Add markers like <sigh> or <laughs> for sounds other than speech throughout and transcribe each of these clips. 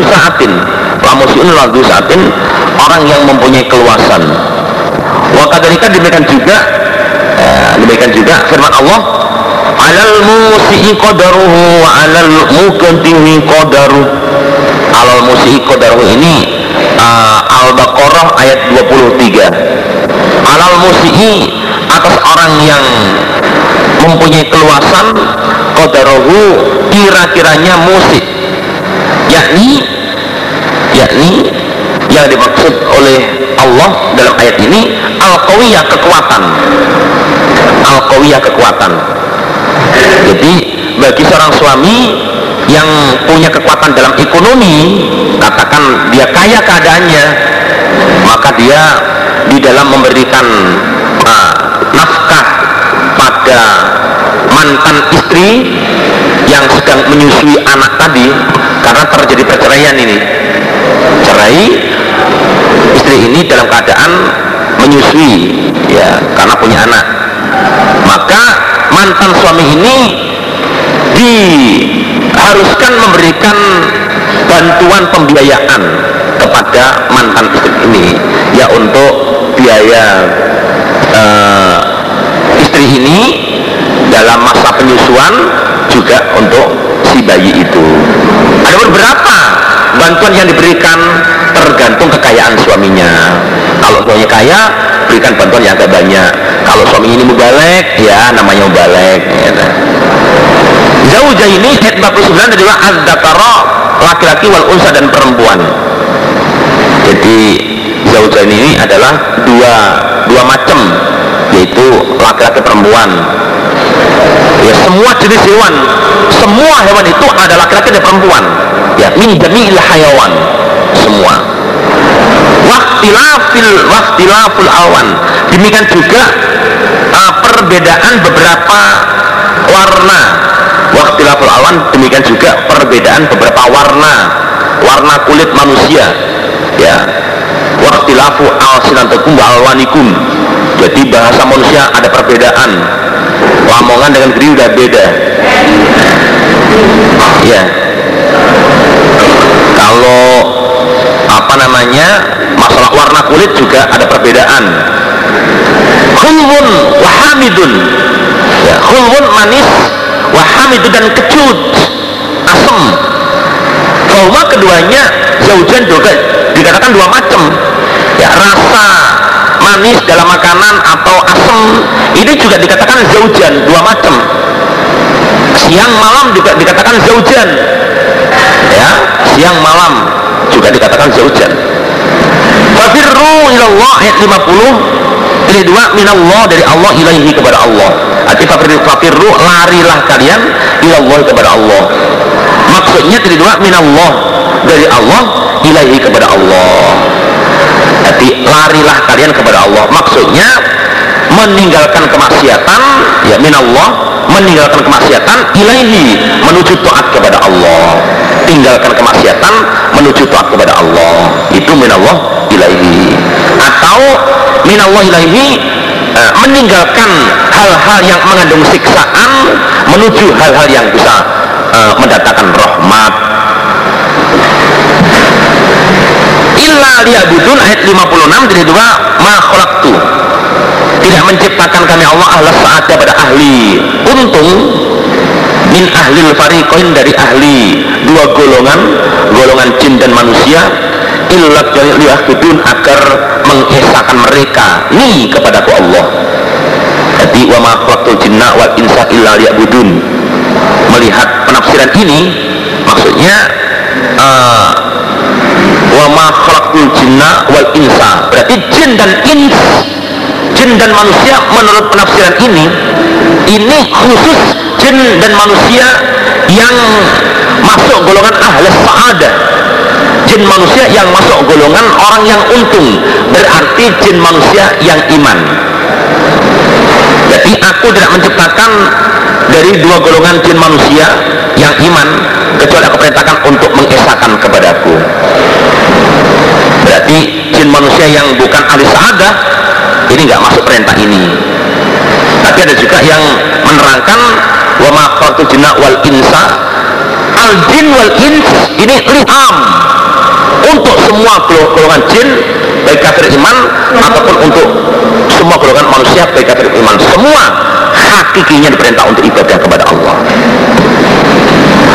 saatin. Musiun lagu saatin. Orang yang mempunyai keluasan. Wa kadalika demikian juga eh, demikian juga firman Allah alal musi'i qadaruhu wa alal muqaddihi qadaruhu alal musi'i qadaruhu ini uh, Al-Baqarah ayat 23 alal musi'i atas orang yang mempunyai keluasan qadaruhu kira-kiranya musik yakni yakni yang dimaksud oleh Allah dalam ayat ini al-qawiyah kekuatan. Al-qawiyah kekuatan. Jadi bagi seorang suami yang punya kekuatan dalam ekonomi katakan dia kaya keadaannya maka dia di dalam memberikan uh, nafkah pada mantan istri yang sedang menyusui anak tadi karena terjadi perceraian ini. Cerai istri ini dalam keadaan menyusui ya karena punya anak. Maka mantan suami ini diharuskan memberikan bantuan pembiayaan kepada mantan istri ini ya untuk biaya uh, istri ini dalam masa penyusuan juga untuk si bayi itu. Ada beberapa bantuan yang diberikan tergantung kekayaan suaminya. Kalau suaminya kaya berikan bantuan yang agak banyak. Kalau suami ini mubalek ya namanya mubalek ya. Zaujah ini ayat 49 adalah az-zakara laki-laki wal unsa dan perempuan. Jadi zaujah ini adalah dua dua macam yaitu laki-laki perempuan ya semua jenis hewan. Semua hewan itu ada laki-laki dan perempuan. Ya min jami'il hayawan. Semua. Waktilafil waktilaful awan. Demikian juga uh, perbedaan beberapa warna. Waktilaful awan demikian juga perbedaan beberapa warna. Warna kulit manusia. Ya. Waktilafu alsinantakum wa alwanikum. Jadi bahasa manusia ada perbedaan Lamongan dengan Geri udah beda. Ya kalau apa namanya masalah warna kulit juga ada perbedaan. Khulwun wahamidun ya, khulwun manis wahamidun dan kecut asem. Bahwa keduanya zaujan juga dikatakan dua macam. Ya rasa manis dalam makanan atau asam ini juga dikatakan zaujan dua macam. Siang malam juga dikatakan zaujan. Ya siang malam juga dikatakan zaujan. Fafirru ilallah ayat 50 ini dua minallah dari Allah ilaihi kepada Allah. Arti fafirru, larilah kalian ilallah kepada Allah. Maksudnya ini dua minallah dari Allah ilaihi kepada Allah jadi larilah kalian kepada Allah. Maksudnya meninggalkan kemaksiatan ya minallah meninggalkan kemaksiatan ilaihi menuju taat kepada Allah. Tinggalkan kemaksiatan menuju taat kepada Allah. Itu minallah ilaihi atau minallah ilaihi eh, meninggalkan hal-hal yang mengandung siksaan menuju hal-hal yang bisa eh, mendatangkan rahmat illa liyabudun ayat 56 jadi dua ma khalaqtu. Tidak menciptakan kami Allah ahla saat pada ahli. Untung min ahli fariqain dari ahli. Dua golongan golongan jin dan manusia illa liyabudun agar mengesahkan mereka. Ni kepadaku Allah. Jadi wa ma khalaqtul jinna wal insa illa liyabudun. Melihat penafsiran ini maksudnya uh, wa khalaqul jinna wal insa. Berarti jin dan ins. Jin dan manusia menurut penafsiran ini ini khusus jin dan manusia yang masuk golongan ahli sa'adah. Jin manusia yang masuk golongan orang yang untung. Berarti jin manusia yang iman. Jadi aku tidak menciptakan dari dua golongan jin manusia yang iman kecuali aku perintahkan untuk mengesahkan kepadaku berarti jin manusia yang bukan ahli sa'adah ini nggak masuk perintah ini. Tapi ada juga yang menerangkan wa ma jinna wal insa al jin wal ins ini liham. Untuk semua golongan jin baik kafir iman ataupun untuk semua golongan manusia baik kafir iman semua hakikinya diperintah untuk ibadah kepada Allah.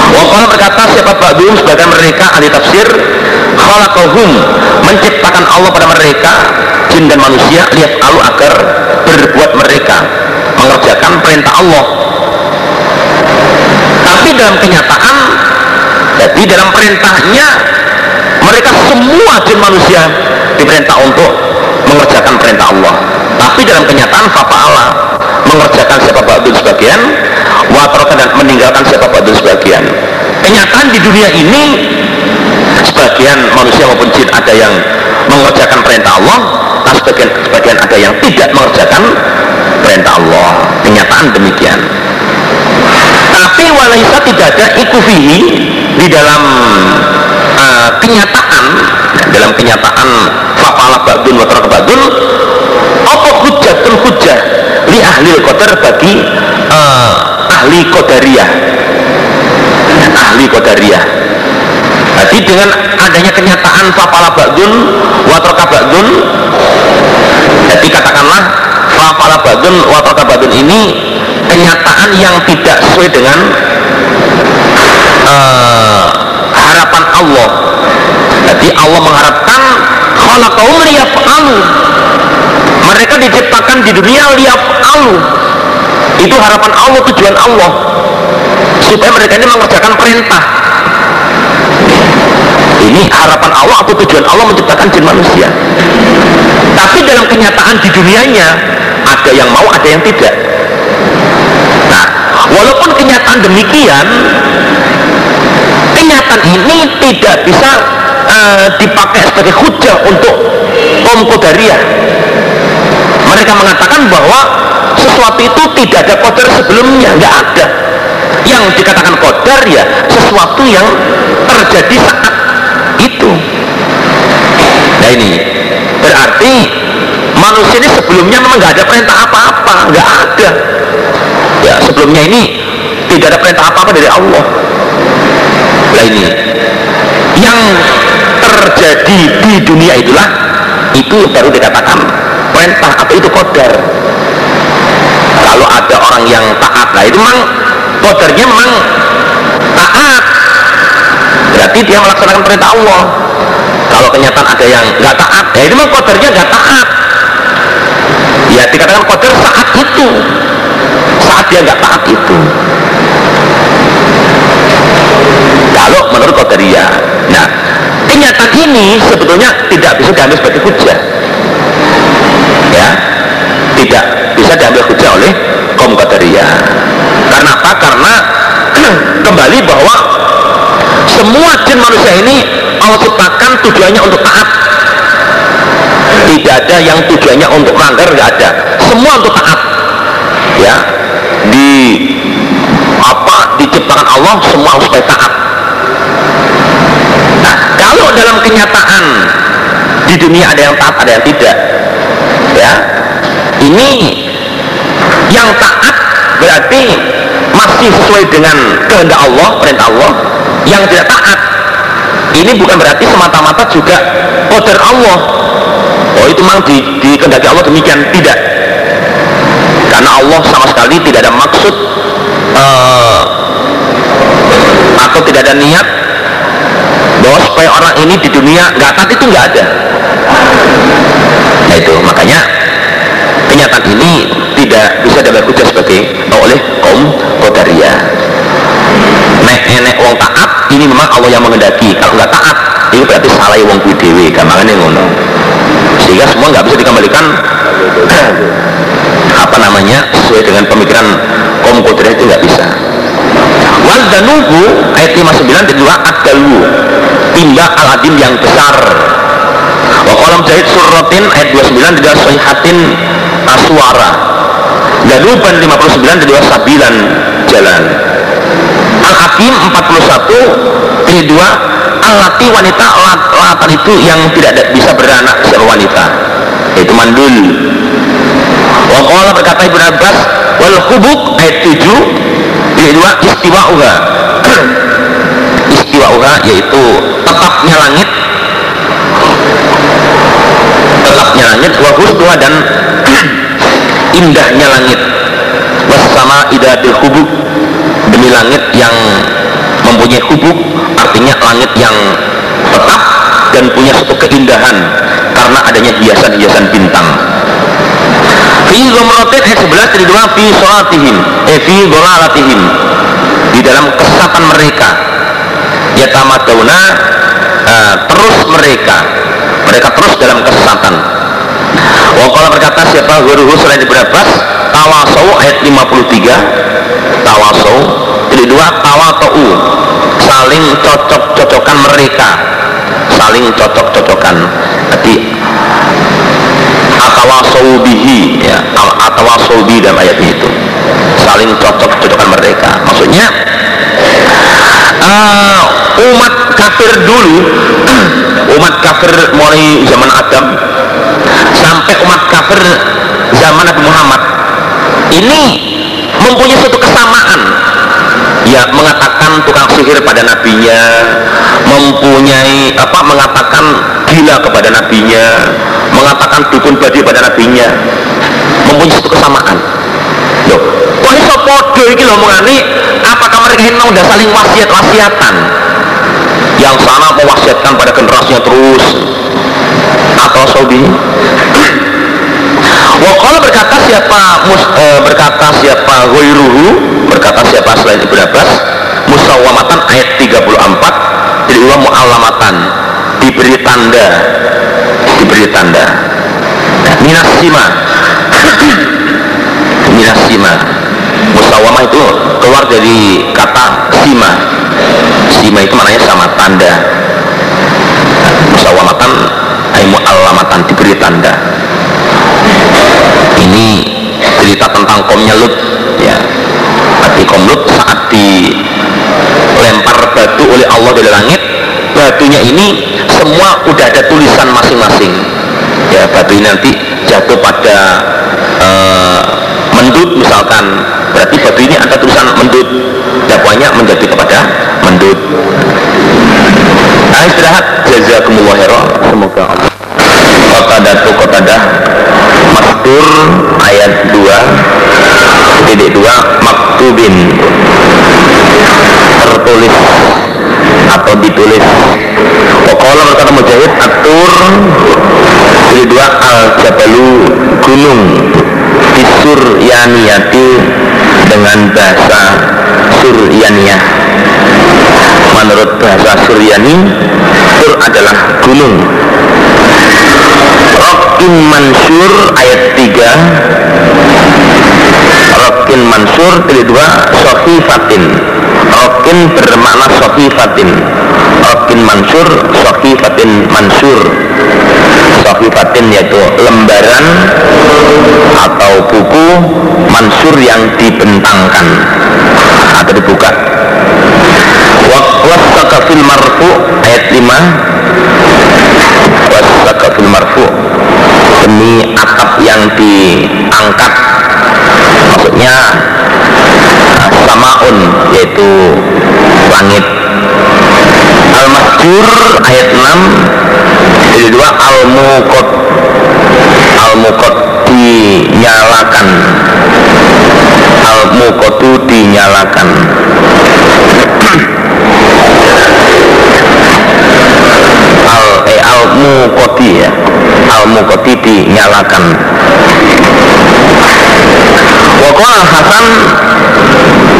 Wakala berkata siapa ba'dum sebagian mereka ahli tafsir khalaqahum. Menciptakan Allah pada mereka. Jin dan manusia lihat alu agar berbuat mereka. Mengerjakan perintah Allah. Tapi dalam kenyataan jadi dalam perintahnya mereka semua jin manusia diperintah untuk mengerjakan perintah Allah. Tapi dalam kenyataan Allah mengerjakan siapa ba'dun sebagian watroka dan meninggalkan siapa ba'dun sebagian. Kenyataan di dunia ini sebagian manusia maupun jin ada yang mengerjakan perintah Allah dan sebagian, sebagian ada yang tidak mengerjakan perintah Allah. Kenyataan demikian. Tapi walaisa tidak ada ikufihi di dalam uh, kenyataan. Dalam kenyataan fafala ba'dun wa ba'dun apa hujatul hujah li ahli qadar bagi uh, ahli qadariyah? Ahli qadariyah jadi dengan adanya kenyataan fafala ba'dun wa ba'dun jadi katakanlah fafala ba'dun wa ba'dun ini kenyataan yang tidak sesuai dengan uh, harapan Allah. Jadi Allah mengharapkan khalaqahum liyaf'alu. Mereka diciptakan di dunia liyaf'alu. Itu harapan Allah tujuan Allah. Supaya mereka ini mengerjakan perintah ini harapan Allah atau tujuan Allah menciptakan jin manusia? Tapi dalam kenyataan di dunianya ada yang mau ada yang tidak. Nah walaupun kenyataan demikian kenyataan ini tidak bisa uh, dipakai sebagai hujah untuk kaum Qadariyah. Mereka mengatakan bahwa sesuatu itu tidak ada kodar sebelumnya nggak ada. Yang dikatakan kodar ya sesuatu yang terjadi saat itu nah ini berarti manusia ini sebelumnya memang nggak ada perintah apa-apa nggak ada. Ya sebelumnya ini tidak ada perintah apa-apa dari Allah. Nah ini yang terjadi di dunia itulah itu baru dikatakan perintah atau itu kodar kalau ada orang yang taat nah itu memang kodarnya memang taat berarti dia melaksanakan perintah Allah. Kalau kenyataan ada yang nggak taat ya itu memang kodarnya nggak taat. Ya dikatakan kodar saat itu. Saat dia nggak taat itu. Kalau menurut kodaria nah kenyataan ini sebetulnya tidak bisa diambil sebagai hujah. Ya tidak bisa diambil hujah oleh kaum qadariyah. Karena apa? karena <clears throat> kembali bahwa semua jin manusia ini Allah ciptakan tujuannya untuk taat. Tidak ada yang tujuannya untuk melanggar nggak ada. Semua untuk taat. Ya di apa diciptakan Allah semua harus taat. Nah kalau dalam kenyataan di dunia ada yang taat ada yang tidak. Ya ini yang taat berarti masih sesuai dengan kehendak Allah perintah Allah yang tidak taat. Ini bukan berarti semata-mata juga order Allah. Oh itu memang di, di kehendaki Allah demikian. Tidak. Karena Allah sama sekali tidak ada maksud uh, atau tidak ada niat bahwa supaya orang ini di dunia nggak taat itu nggak ada. Nah itu. Makanya kenyataan ini tidak bisa dapat sebagai oleh kaum Qadariyah. Nek enek wong ini memang Allah yang mengendaki. Kalau nggak taat ini berarti salah wong kuwi dhewe. Gampangannya ngono. Sehingga semua nggak bisa dikembalikan. <clears throat> Apa namanya? Sesuai dengan pemikiran kaum Qadariyah itu nggak bisa. Wal danubu ayat 59 dan juga adalu tindak al-adim yang besar. Wa kolam jahit suratin ayat 29 tidak sohihatin aswara. Danuban 59 dan juga sabilan jalan al-hakim 41 ini dua alati wanita lat, latan itu yang tidak bisa beranak siapa wanita. Yaitu mandul. Wa kolam berkata Ibn Abbas wal hubuk ayat 7 ini dua istiwa uha mauha <clears throat> yaitu tetapnya langit. Tetapnya langit wa husnuha dan <clears throat> indahnya langit. Bersama idatil hubub demi langit yang mempunyai hubub artinya langit yang tetap dan punya suatu keindahan karena adanya hiasan-hiasan bintang. Fi zomrotin ayat 11 dari dua fi sholatihim eh fi di dalam kesesatan mereka. Ya tamaduna uh, terus mereka. Mereka terus dalam kesesatan. Wakala berkata siapa guruhu selain berapa tawasau ayat 53 tawasau dua tawatau. Saling cocok-cocokan mereka. Saling cocok-cocokan. Jadi atawasau bihi ya atawasau bihi dalam ayat itu. Saling cocok-cocokan mereka. Maksudnya uh, umat kafir dulu <clears throat> umat kafir mulai zaman Adam sampai umat kafir zaman Nabi Muhammad ini mempunyai suatu kesamaan. Ya mengatakan tukang sihir pada nabinya mempunyai apa mengatakan gila kepada nabinya mengatakan dukun badi pada nabinya. Mempunyai suatu kesamaan. Loh kok iso podo iki lho mengani apakah mereka ini udah saling wasiat-wasiatan? Yang sana mewasiatkan pada generasinya terus. Atau Saudi Wakala berkata siapa mus, e, berkata siapa Ghairuhu berkata siapa selain Ibnu Abbas musawamatan ayat 34 jadi uang mu'alamatan diberi tanda diberi tanda. Minas sima minas <clears throat> sima musawamah itu keluar dari kata sima. Sima itu maknanya sama tanda. Musawamatan ayat alamatan diberi tanda ini cerita tentang komnya Lut ya. Tapi kom Lut saat dilempar batu oleh Allah dari langit batunya ini semua udah ada tulisan masing-masing. Ya batu ini nanti jatuh pada uh, mendut misalkan. Berarti batu ini ada tulisan mendut. Dakwanya menjadi kepada mendut. Nah istirahat jazakumullah semoga Allah kota datu kota dah Mastur ayat 2 titik 2 maktubin. Tertulis atau ditulis. Wakola berkata Mujahid Atur titik 2 Al Jabalu Gunung Disur Yaniyati dengan bahasa Suryaniyah menurut bahasa Suryani Sur adalah gunung Rokin Mansur ayat 3 Rokin Mansur kedua Sohifatin. Rokin bermakna Sohifatin. Rokin Mansur Sohifatin Mansur. Sohifatin yaitu lembaran atau buku Mansur yang dibentangkan. Atau dibuka. Wasakafil marfu ayat 5 Wasakafil marfu demi atap yang diangkat. Maksudnya samaun yaitu langit. Al-mahjur ayat 6 jadi dua al-mukot al-mukot dinyalakan. Al-mukotu dinyalakan al mukoti ya. Al mukoti dinyalakan. Wakil Hasan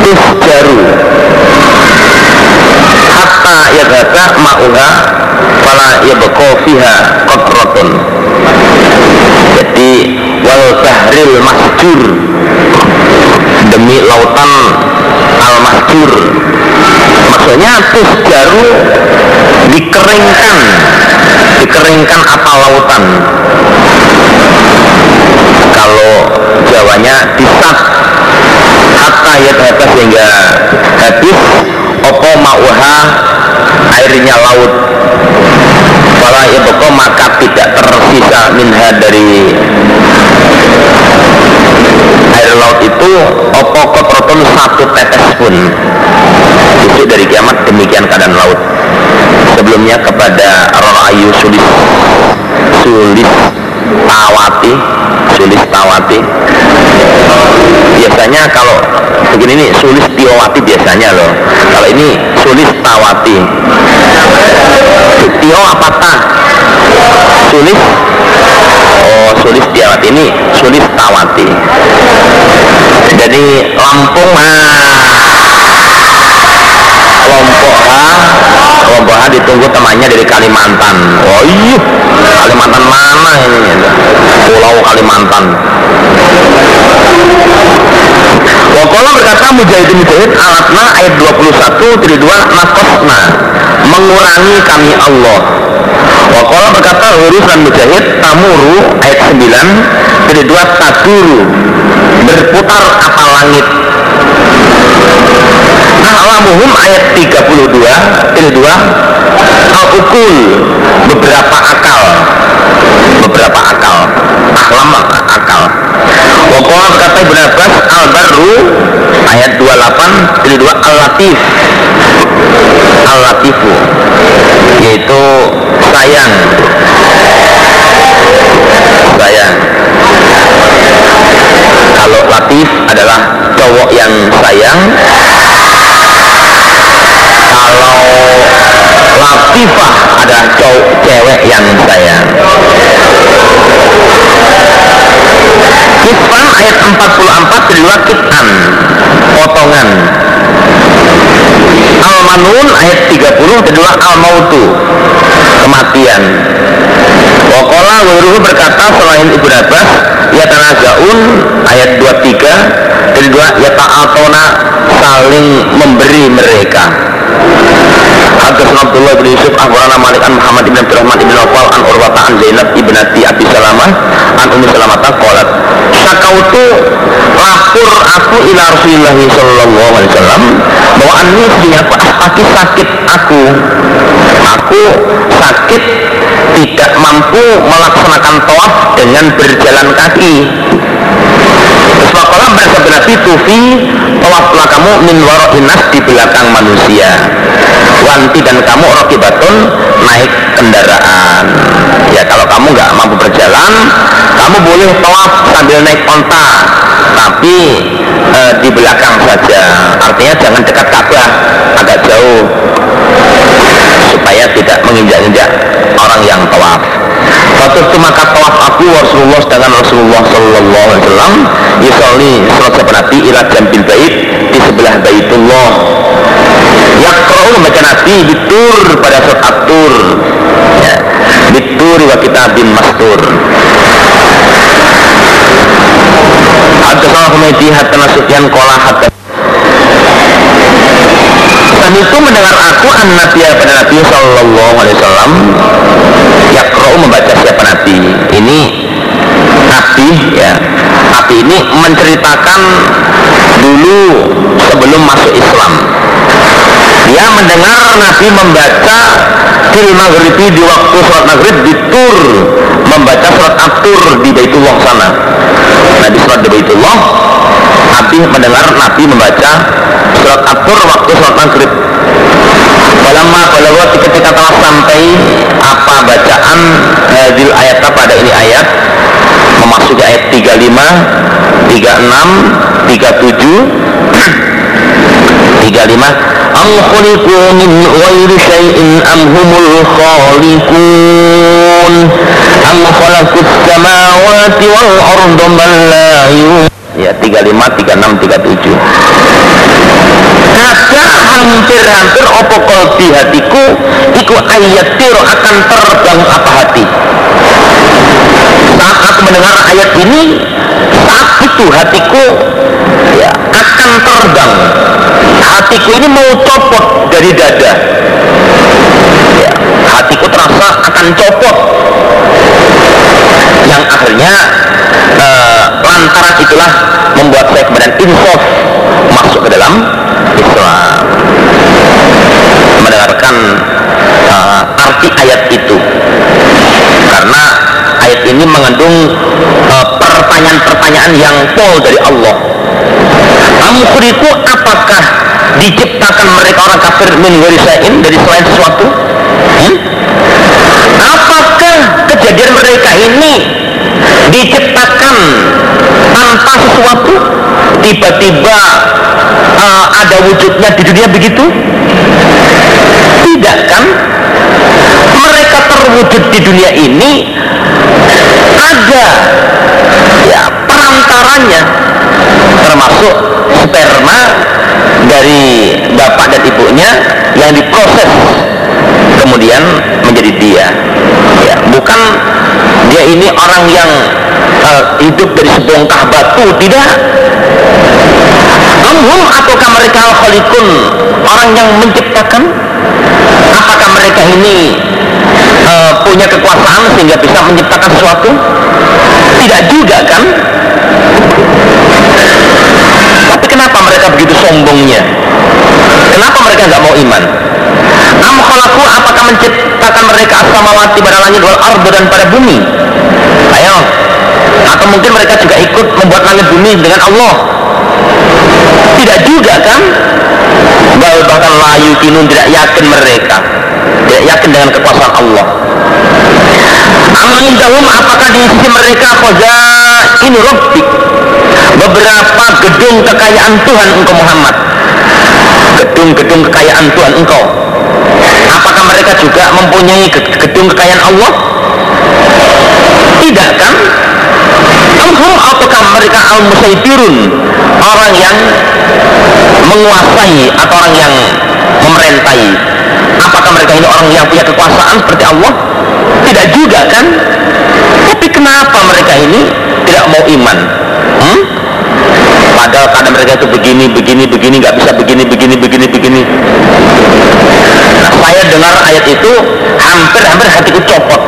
Tusjaru Hatta yagata ma'uha Fala yabqa fiha Qatrotun Jadi Wal bahril masjur Demi lautan Al masjur Maksudnya Tusjaru Dikeringkan Dikeringkan apa lautan. Kalau Jawanya disat hatta ya sehingga habis opo mauha airnya laut Fala ya maka tidak tersisa minha dari air laut itu opo kotrotun satu tetes pun itu dari kiamat demikian keadaan laut artinya kepada Ayu Sulis Sulis Tawati Sulis Tawati biasanya kalau begini nih Sulis Tiowati biasanya loh kalau ini Sulis Tawati. Tio apa ta? Sulis? Oh Sulis Tiowati ini. Sulis Tawati. Jadi Lampung kelompok H. Kelompok H ditunggu temannya dari Kalimantan. Oh iya. Kalimantan mana ini? Pulau Kalimantan Wakola berkata Mujahid Mujahid alatna ayat 21 dari 2 nakosna mengurangi kami Allah. Wakola berkata Huruf dan Mujahid Tamuru ayat 9 dari 2 Taduru berputar apa langit. A'lamuhum ayat 32 ini dua Al-ukul beberapa akal beberapa akal. Ahlam akal. Wakola berkata Ibn Abbas Al-Barru ayat 28 ini dua Al-Latif. Al-Latifu yaitu sayang. Sayang. Kalau latif adalah cowok yang sayang kalau latifah adalah cowok cewek yang sayang. Kitfan ayat 44 kedua kitan potongan. Al-Manun ayat 30 kedua Al-Mautu kematian. Wakola Wiruhu berkata selain Ibu Abbas Ya Tanazaun ayat 23 kedua Ya Ta'atona saling memberi mereka Hadis Abdullah bin Yusuf Akhbarana Malik an Muhammad ibn Abdurrahman ibn Nawfal an Urwata an Zainab ibnati Abi Salamah an Ummi Salamah qalat. Sakautu lapor aku ila Rasulullah sallallahu alaihi wasallam bahwa anni sesungguhnya aku sakit aku. Aku sakit tidak mampu melaksanakan tawaf dengan berjalan kaki Wakola bersabda Nabi Tufi Tawaflah kamu min inas di belakang manusia. Wanti dan kamu rokibatun naik kendaraan. Ya kalau kamu nggak mampu berjalan Kamu boleh tawaf sambil naik onta Tapi e, di belakang saja. Artinya jangan dekat Ka'bah Agak jauh. Supaya tidak menginjak-injak Waktu maka tawaf aku Rasulullah dengan Rasulullah Sallallahu Alaihi Wasallam Yusoli sahabat Nabi ila jambil bait Di sebelah baitullah Yakra'u membaca Nabi Bitur pada surat At-Tur ya. Bitur wa kitabin mastur Hadasana Humaydi hatta Sufyan kola itu mendengar aku an Nabi pada Nabi Sallallahu Alaihi Wasallam. Yakro membaca siapa Nabi. Ini Nabi ya. Nabi ini menceritakan dulu sebelum masuk Islam. Dia mendengar Nabi membaca fil maghribi di waktu sholat maghrib di tur membaca surat atur di Baitullah sana. Nah di surat di Baitullah Nabi mendengar Nabi membaca surat atur waktu surat maghrib. Dalam balagot ketika telah sampai apa bacaan hadil ayat pada ini ayat. Memasuki ayat 35, 36, 37, 35 Am khuliqu min ghairi syai'in am humul khaliqun? Am khalaqus samawati wal arda bal la ya 35, 36, 37 ada hampir-hampir opo kolbi hatiku iku ayat tiro akan terbang apa hati? Saat aku mendengar ayat ini saat itu hatiku ya akan terbang. Hatiku ini mau copot dari dada. Ya, hatiku terasa akan copot. Yang akhirnya uh, lantaran itulah membuat saya kemudian insaf masuk ke dalam Islam. Mendengarkan uh, arti ayat itu. Karena ayat ini mengandung eh, pertanyaan-pertanyaan uh, yang pol dari Allah. Amukuriku apakah diciptakan mereka orang kafir min dari selain sesuatu? Hmm? apakah kejadian mereka ini diciptakan tanpa sesuatu tiba-tiba uh, ada wujudnya di dunia begitu? Tidak kan? Mereka terwujud di dunia ini ada ya perantaranya termasuk sperma dari bapak dan ibunya yang diproses kemudian menjadi dia. Ya, bukan dia ini orang yang uh, hidup dari sebongkah batu tidak. Amhum ataukah mereka khalikun orang yang menciptakan? Apakah mereka ini uh, punya kekuasaan sehingga bisa menciptakan sesuatu? Tidak juga kan? Tapi kenapa mereka begitu sombongnya? Kenapa mereka nggak mau iman Am apakah menciptakan mereka as-samawati pada langit wal ardu dan pada bumi? Ayo. Atau mungkin mereka juga ikut membuat langit bumi dengan Allah? Tidak juga kan? bahkan layu kinun tidak yakin mereka tidak yakin dengan kekuasaan Allah Amindahum apakah di sisi mereka ini rabbik beberapa gedung kekayaan Tuhan engkau Muhammad gedung-gedung kekayaan Tuhan engkau mereka juga mempunyai gedung kekayaan Allah? Tidak kan? Amhum apakah mereka al musaitirun orang yang menguasai atau orang yang memerentai apakah mereka ini orang yang punya kekuasaan seperti Allah? Tidak juga kan? Tapi kenapa mereka ini tidak mau iman? Hmm? Padahal kadang mereka itu begini begini begini nggak bisa begini begini begini begini. Nah saya dengar ayat itu hampir hampir hatiku copot.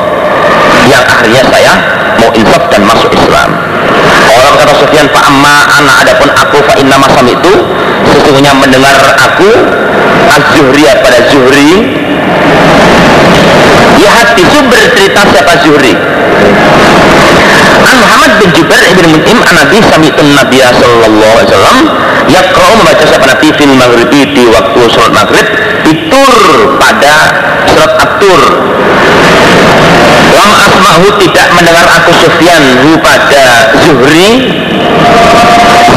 Yang akhirnya saya mau insaf dan masuk Islam. Orang kata Sufyan fa amma ana adapun aku fa inna masam itu sesungguhnya mendengar aku az-zuhri pada zuhri? Ya hati bercerita siapa zuhri An Muhammad bin Jubair ibn Mut'im an Nabi samitun Nabi sallallahu alaihi wasallam yaqra'u membaca siapa Nabi fil maghribi di waktu sholat maghrib itur pada surat atur Lam asma'hu tidak mendengar aku Sufyan hu pada Zuhri.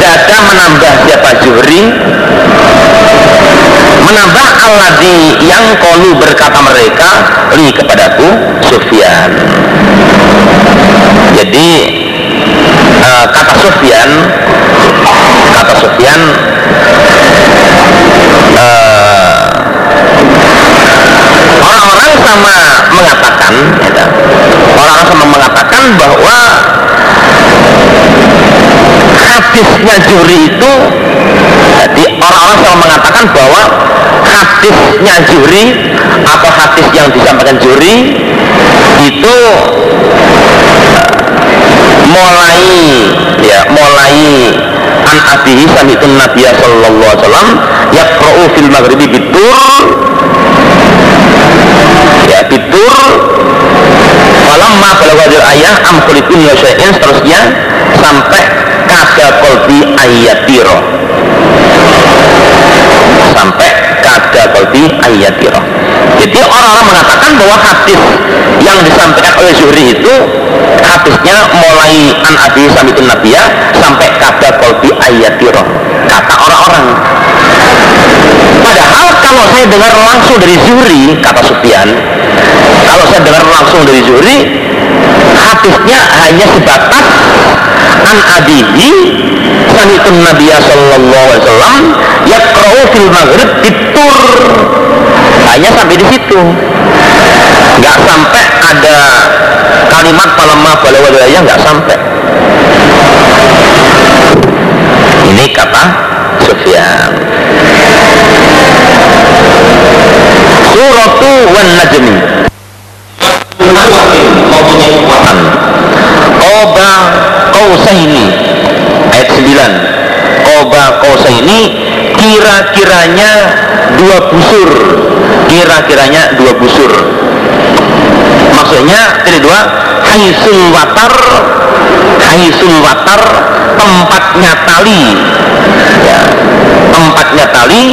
Zada menambah siapa Zuhri Menambah alladhi yang kolu berkata mereka Li kepadaku Sufyan. Jadi uh, Kata Sufyan Kata Sufyan uh, Orang-orang sama mengatakan ya, orang-orang sama mengatakan bahwa hadisnya juri itu jadi orang-orang sama mengatakan bahwa hadisnya juri atau hadis yang disampaikan juri itu mulai ya mulai an abihi sami'tun nabiyya sallallahu alaihi wasallam yaqra'u fil maghribi bitur ya bitur falamma balaghadir ayah am kulikun ya seterusnya sampai kada kolbi ayatiro kolbi ayatiro jadi orang-orang mengatakan bahwa hadis yang disampaikan oleh Zuhri itu hadisnya mulai an abi samitun nabiya sampai kada kolbi ayatiro kata orang-orang. Padahal kalau saya dengar langsung dari Zuhri kata Sufyan kalau saya dengar langsung dari Zuhri hadisnya hanya sebatas an abihi sanitun nabiya sallallahu alaihi wasallam yakra'u fil maghrib ditur hanya sampai di situ. Nggak sampai ada kalimat palamma balawalaya nggak sampai. Ini kata Sufyan. Suratu wan najmi mempunyai kekuatan. Koba Qausaini ayat 9 Koba Qausaini kira-kiranya dua busur. Kira-kiranya dua busur. Maksudnya ini dua haisul watar haisul watar tempatnya tali. Ya, tempatnya tali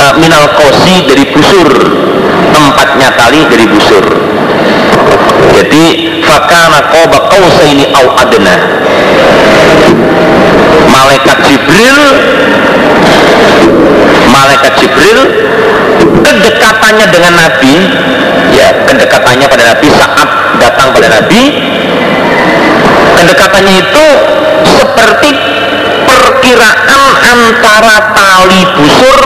uh, minal kosi dari busur. Tempat dekatnya tali dari busur jadi fakana qoba qausaini au adna. Malaikat Jibril malaikat Jibril kedekatannya dengan Nabi ya kedekatannya pada Nabi saat datang pada Nabi kedekatannya itu seperti perkiraan antara tali busur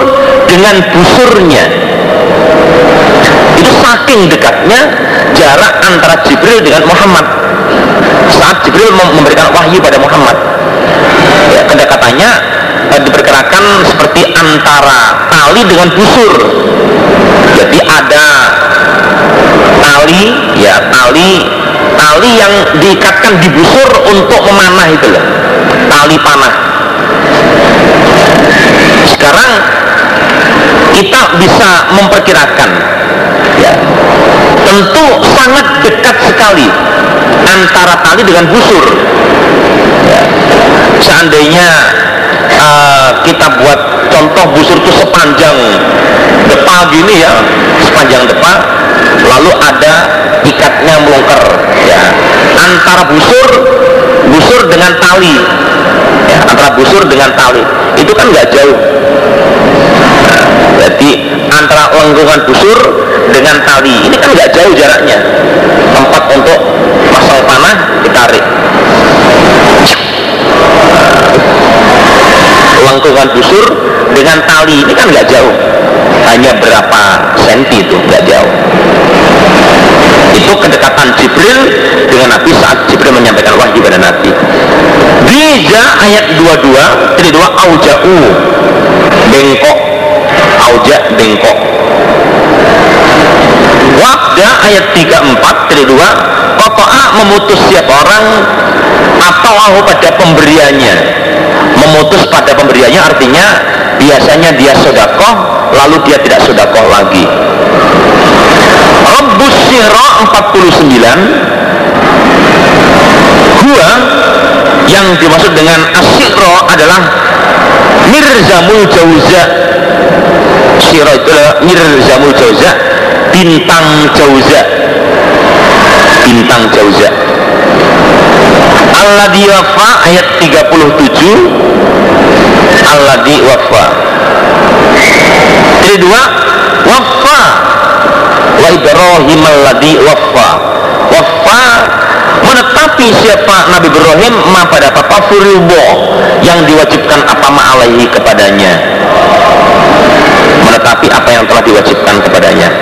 dengan busurnya itu saking dekatnya jarak antara Jibril dengan Muhammad. Saat Jibril memberikan wahyu pada Muhammad. Ya, kedekatannya eh, diperkirakan seperti antara tali dengan busur. Jadi ada tali ya tali tali yang diikatkan di busur untuk memanah itu loh. Tali panah. Sekarang kita bisa memperkirakan ya tentu sangat dekat sekali antara tali dengan busur ya. seandainya uh, kita buat contoh busur itu sepanjang depan gini ya sepanjang depan lalu ada ikatnya melongker ya antara busur busur dengan tali ya, antara busur dengan tali itu kan nggak jauh jadi antara lengkungan busur dengan tali. Ini kan nggak jauh jaraknya. Tempat untuk masang panah ditarik. Lengkungan busur dengan tali. Ini kan nggak jauh. Hanya berapa senti itu nggak jauh. Itu kedekatan Jibril dengan Nabi saat Jibril menyampaikan wahyu pada Nabi. Bija ayat 22 jadi dua auja'u bengkok auja bengkok Wabda ayat 34 jadi dua Koto'a memutus siapa orang atau pada pemberiannya. Memutus pada pemberiannya artinya biasanya dia sodakoh lalu dia tidak sodakoh lagi. Rabbus Sirra 49 Gua yang dimaksud dengan asyikro adalah Mirzamul Jauza Itu adalah Mirzamul Jauza Bintang Jauza Bintang Jauza Alladhi wafa ayat 37 Alladhi wafa. Jadi dua Wafa. Wa Ibrahim alladhi wafa. Wafa menetapi siapa Nabi Ibrahim ma pada apa furibo yang diwajibkan apa ma'alaihi kepadanya menetapi apa yang telah diwajibkan kepadanya.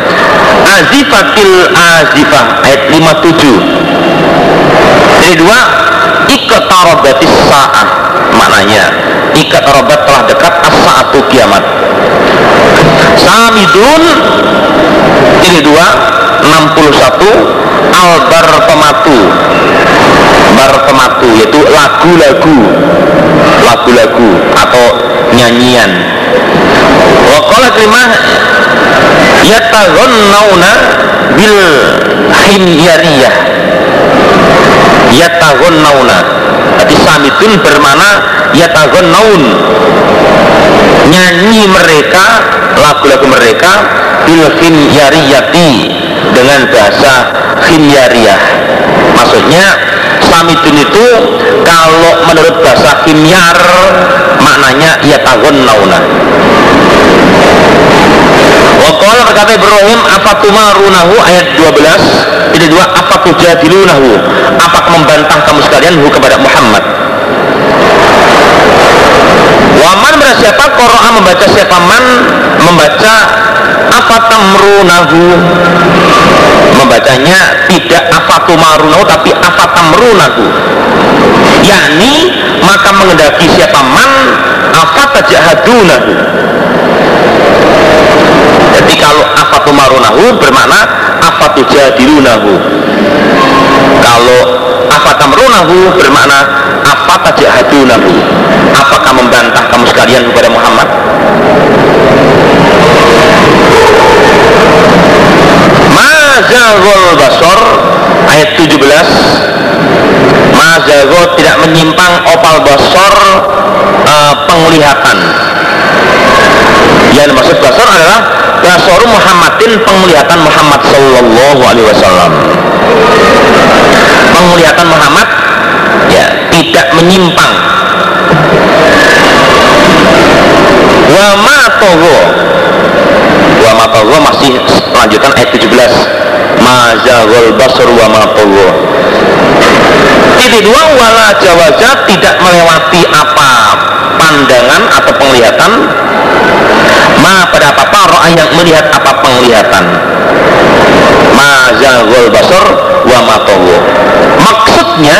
Azifatil azifah ayat 57 jadi dua iqtarabatis sa'ah maknanya. Iqtarabat telah dekat as-sa'atu kiamat. Samidun ini dua 61 albar pematu bar pematu yaitu lagu-lagu lagu-lagu atau nyanyian. Waqala kalimah yataghannawna bil himyariyah yataghannawna Jadi samitun bermana yataghannaun nyanyi mereka lagu-lagu mereka bil himyariyati dengan bahasa himyariyah maksudnya samidun itu kalau menurut bahasa himyar maknanya yataghannawna Waqala berkata Ibrahim afatumarunahu ayat 12 ini dua afatujadilunahu apakah membantah kamu sekalian hu kepada Muhammad? Waman berarti siapa membaca siapa man? Membaca afatamrunahu membacanya tidak afatumarunahu tapi afatamrunahu yakni maka mengendaki siapa man afatajahadunahu jadi kalau afatumarunahu bermakna afatujadilunahu kalau afatamrunahu bermakna afatajahadunahu apakah membantah kamu sekalian kepada Muhammad Mazagol basor ayat 17 Mazago tidak menyimpang opal basor uh, penglihatan yang maksud basor adalah basoru Muhammadin penglihatan Muhammad Sallallahu Alaihi Wasallam. Penglihatan Muhammad ya tidak menyimpang. Wa ma wa ma masih lanjutan ayat 17 ma zaghal basar wa titik dua wala jawaza tidak melewati apa pandangan atau penglihatan. Ma pada apa roh yang melihat apa penglihatan. Ma zaghal basar wa ma maksudnya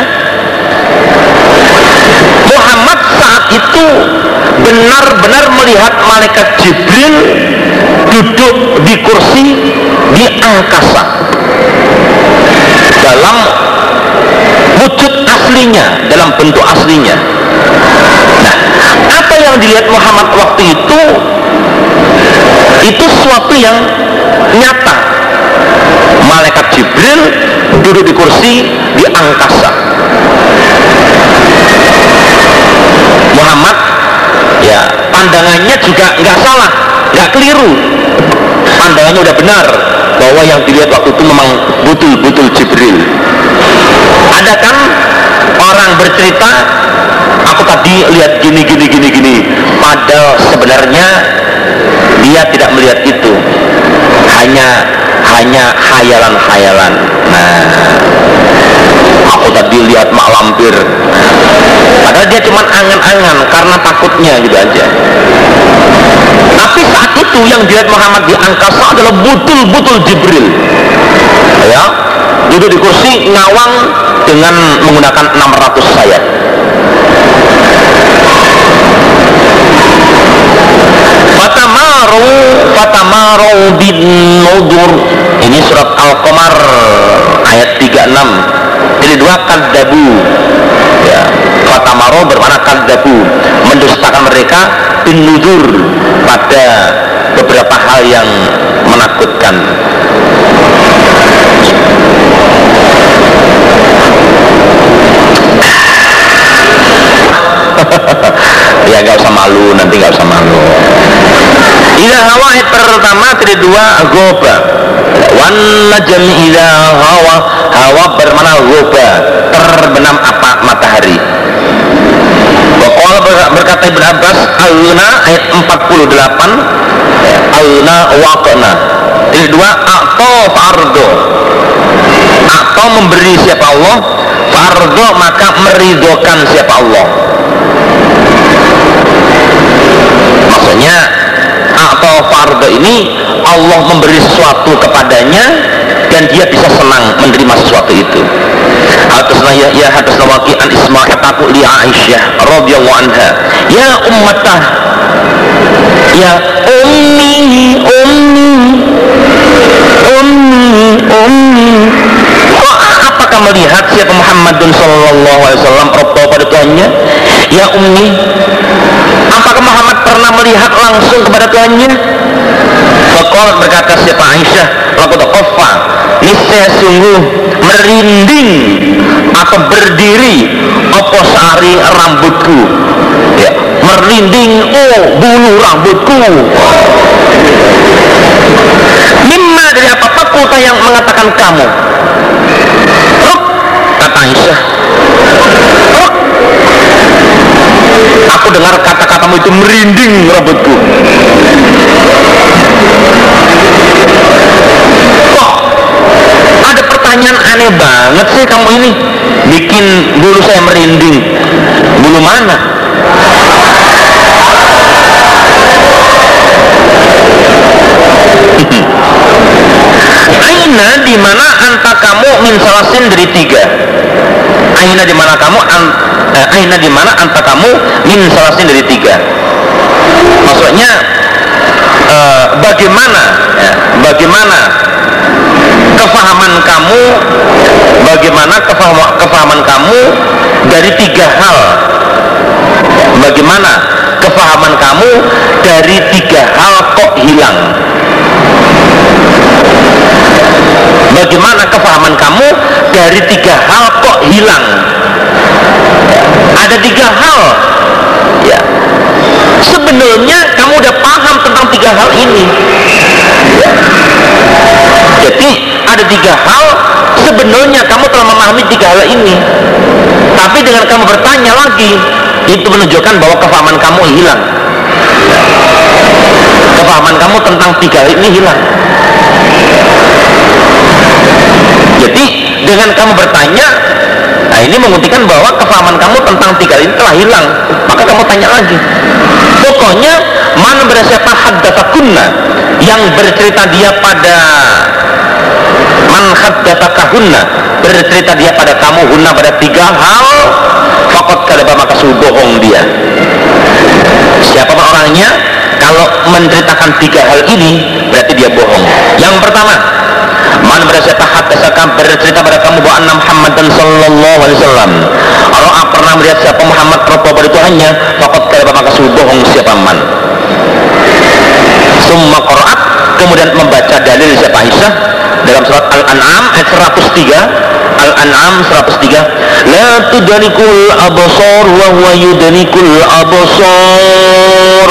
Muhammad saat itu benar-benar melihat malaikat Jibril duduk di kursi di angkasa dalam wujud aslinya dalam bentuk aslinya. Nah apa yang dilihat Muhammad waktu itu itu sesuatu yang nyata. Malaikat Jibril duduk di kursi di angkasa. Muhammad ya pandangannya juga nggak salah nggak keliru. Pandangannya udah benar bahwa yang dilihat waktu itu memang betul-betul Jibril. Ada kan orang bercerita aku tadi lihat gini gini gini gini padahal sebenarnya dia tidak melihat itu. Hanya hanya hayalan-hayalan nah aku tadi lihat mak lampir. Padahal dia cuma angan-angan karena takutnya gitu aja. Tapi saat itu yang dilihat Muhammad di angkasa adalah butul-butul Jibril. Ya duduk di kursi ngawang dengan menggunakan 600 sayap. Fatamaru Fatamaru bin Nudur. Ini surat Al-Qamar ayat 36 Jadi dua kadabu ya. Fatamaru bermakna kadabu Mendustakan mereka bin Nudur Pada beberapa hal yang menakutkan. <laughs> Ya gak usah malu nanti gak usah malu. Ila hawa pertama tidak dua goba wan najm ila hawa hawa bermana goba terbenam apa matahari. Wakala berkata Ibn Abbas Aluna ayat 48 Aluna waqna. Ini dua Akto fardo Akto memberi siapa Allah Fardo maka meridokan siapa Allah. Maksudnya atau fardo ini Allah memberi sesuatu kepadanya dan dia bisa senang menerima sesuatu itu. Hadasna ya ya hadasna waqi'an isma'il taku li Aisyah radhiyallahu anha. Ya ummatah. Ya ummi ummi. Ummi ummi. Apakah melihat siapa Muhammadun sallallahu alaihi wasallam Rabbah pada Tuhannya ya ummi apakah Muhammad pernah melihat langsung kepada Tuhannya Fakol berkata siapa Aisyah Lakuta kofa Niscaya sungguh merinding Atau berdiri Apa sari rambutku. Ya, Merinding Oh bulu rambutku. Mimma dari apa-apa kota yang mengatakan kamu. Ruk Kata Aisyah. Aku dengar kata-katamu itu merinding rambutku. Pertanyaan aneh banget sih kamu ini bikin bulu saya merinding. Bulu mana? <laughs> Aina di mana anta kamu min salasin dari tiga. Aina di mana kamu an, eh, Aina di mana anta kamu min salasin dari tiga. Maksudnya eh, bagaimana ya, bagaimana kefahaman kamu bagaimana kefahaman, kefahaman kamu dari tiga hal. Bagaimana kefahaman kamu dari tiga hal kok hilang? Bagaimana kefahaman kamu dari tiga hal kok hilang? Ada tiga hal. Ya. Sebenarnya kamu udah paham tentang tiga hal ini jadi ada tiga hal. Sebenarnya kamu telah memahami tiga hal ini. Tapi dengan kamu bertanya lagi itu menunjukkan bahwa kefahaman kamu hilang. Kefahaman kamu tentang tiga hal ini hilang. Jadi dengan kamu bertanya nah ini membuktikan bahwa kefahaman kamu tentang tiga hal ini telah hilang. Maka kamu tanya lagi. Pokoknya mana bersiapa haddatakunna yang bercerita dia pada man haddatakahunna bercerita dia pada kamu hunna pada tiga hal fakot kadaba maka suhu bohong dia. Siapa orangnya? Kalau menceritakan tiga hal ini berarti dia bohong. Yang pertama man bersiapa haddasaka bercerita pada kamu bahwa anna Muhammad dan sallallahu alaihi wasallam. Allah pernah melihat siapa Muhammad Rabbah pada Tuhannya fakot kadaba maka suhu bohong siapa man summa qaraat kemudian membaca dalil siapa Aisyah dalam surat Al-An'am ayat 103 Al-An'am 103 la tudrikul absar wa huwa yudrikul absar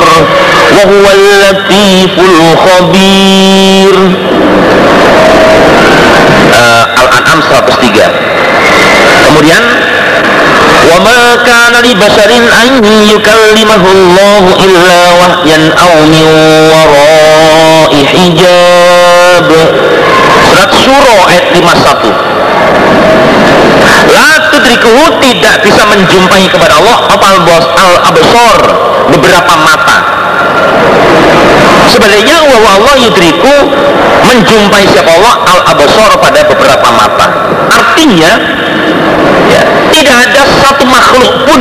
wa huwa latiful khabir. Uh, Al-An'am 103 kemudian wa ma kana li basharin an yukallimahu Allah illa surat surah ayat 51 la tudrikuhu tidak bisa menjumpai kepada Allah apa al-absar beberapa mata. Sebaliknya Wawah Allah yudriku menjumpai siapa Allah al-absar pada beberapa mata. Artinya ya, tidak satu makhluk pun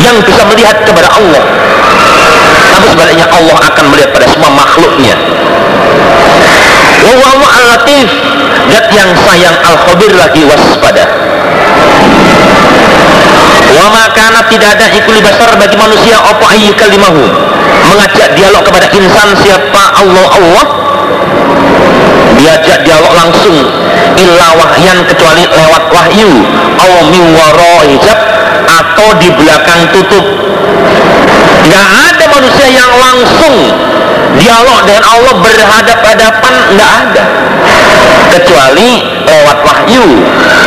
yang bisa melihat kepada Allah. Tapi sebaliknya Allah akan melihat pada semua makhluknya. Allah al-latif dat yang sayang al-khabir lagi waspada. Wa makana tidak ada ikuli besar bagi manusia apa ayyu kalimahu? Mengajak dialog kepada insan siapa Allah Allah diajak dialog langsung. Illa wahyan kecuali lewat wahyu. Min hijab atau di belakang tutup. Nggak ada manusia yang langsung dialog dengan Allah berhadap-hadapan nggak ada. Kecuali lewat wahyu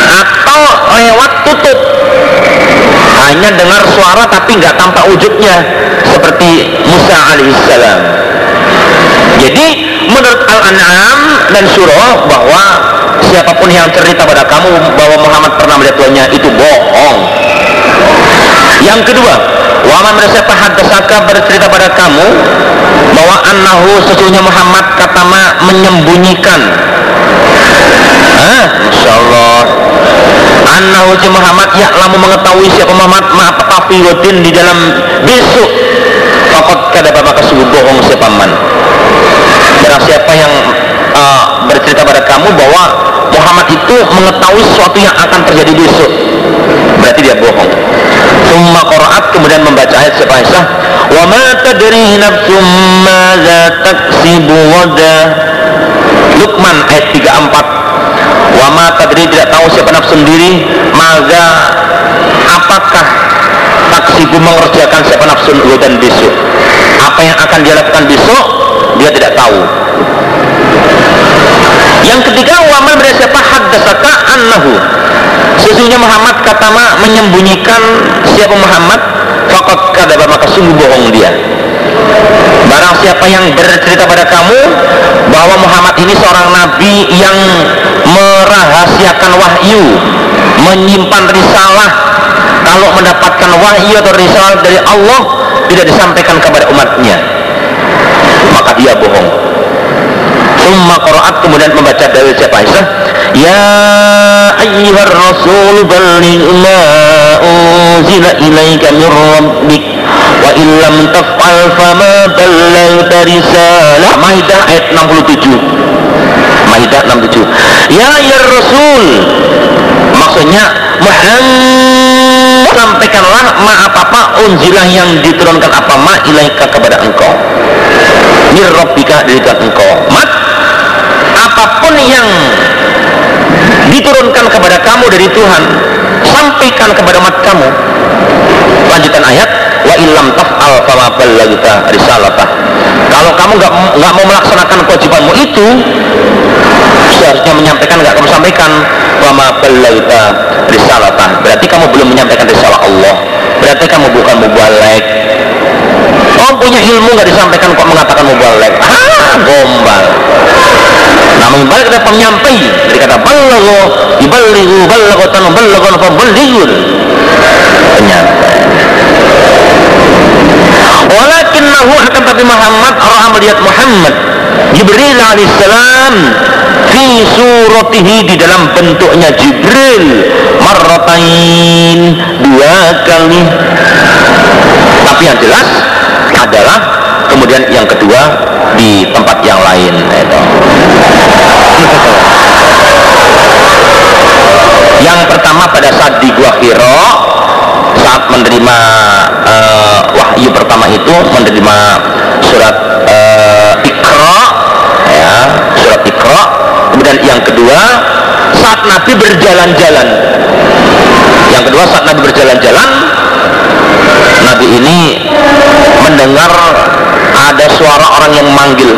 atau lewat tutup. Hanya dengar suara tapi nggak tampak wujudnya. Seperti Musa alaihissalam jadi menurut Al-An'am dan Surah bahwa siapa pun yang cerita pada kamu bahwa Muhammad pernah melihat tuannya itu bohong. Yang kedua Waman bersiapa hadasaka bercerita pada kamu bahwa annahu sesungguhnya Muhammad katama menyembunyikan. Ah, Insya Allah si Muhammad ya lamu mengetahui siapa Muhammad ma tafiwatin di dalam besok fakot kada bapak kesubuh bohong siapa man barang siapa yang uh, bercerita pada kamu bahwa Muhammad itu mengetahui sesuatu yang akan terjadi besok. Berarti dia bohong. Summa Qur'at kemudian membaca ayat siapa Aisyah. Wa ma tadri nafsum madza taksibu wada. Luqman ayat 34 wa ma tadri tidak tahu siapa nafsu sendiri. Maza apakah taksibu mengerjakan siapa nafsu dan besok? Apa yang akan dia lakukan besok dia tidak tahu. Yang ketiga waman bersiapa haddasaka annahu. Sesungguhnya Muhammad katama menyembunyikan siapa Muhammad fakot kadaba maka sungguh bohong dia. Barang siapa yang bercerita pada kamu bahwa Muhammad ini seorang nabi yang merahasiakan wahyu menyimpan risalah kalau mendapatkan wahyu atau risalah dari Allah tidak disampaikan kepada umatnya maka dia bohong. Umma Qur'at kemudian membaca dalil siapa Aisyah Ya ayyuhar rasul balligh ma unzila ilaika min rabbik wa illam taf'al fama ballaghta risalah. Maidah ayat 67 Maidah 67 Ya ya rasul maksudnya Muhammad sampaikanlah ma apa-apa unzilah yang diturunkan apa ma ilaika kepada engkau. Mir rabbika dari engkau. Mat apa pun yang diturunkan kepada kamu dari Tuhan sampaikan kepada umat kamu. Lanjutan ayat wa illam taf'al fama ballagta risalatah. Kalau kamu nggak nggak mau melaksanakan kewajibanmu itu seharusnya menyampaikan nggak kamu sampaikan. Wama ballagta risalata berarti kamu belum menyampaikan risalah Allah. Berarti kamu bukan mubalek. Oh punya ilmu nggak disampaikan kok mengatakan mubalek? Ah gombal. Nah mubalek kata penyampai dari kata balago ibalighu balagotan balagon fabalighun penyampai Walakinnahu akan tapi Muhammad orang melihat Muhammad Jibril alaihissalam fi suratihi di dalam bentuknya Jibril. Marratain dua kali. Tapi yang jelas adalah kemudian yang kedua di tempat yang lain yang pertama pada saat di Gua Hiro saat menerima uh, wahyu pertama itu menerima surat uh, Iqra ya Iqra kemudian yang kedua saat Nabi berjalan-jalan. Yang kedua saat Nabi berjalan-jalan Nabi ini mendengar ada suara orang yang manggil.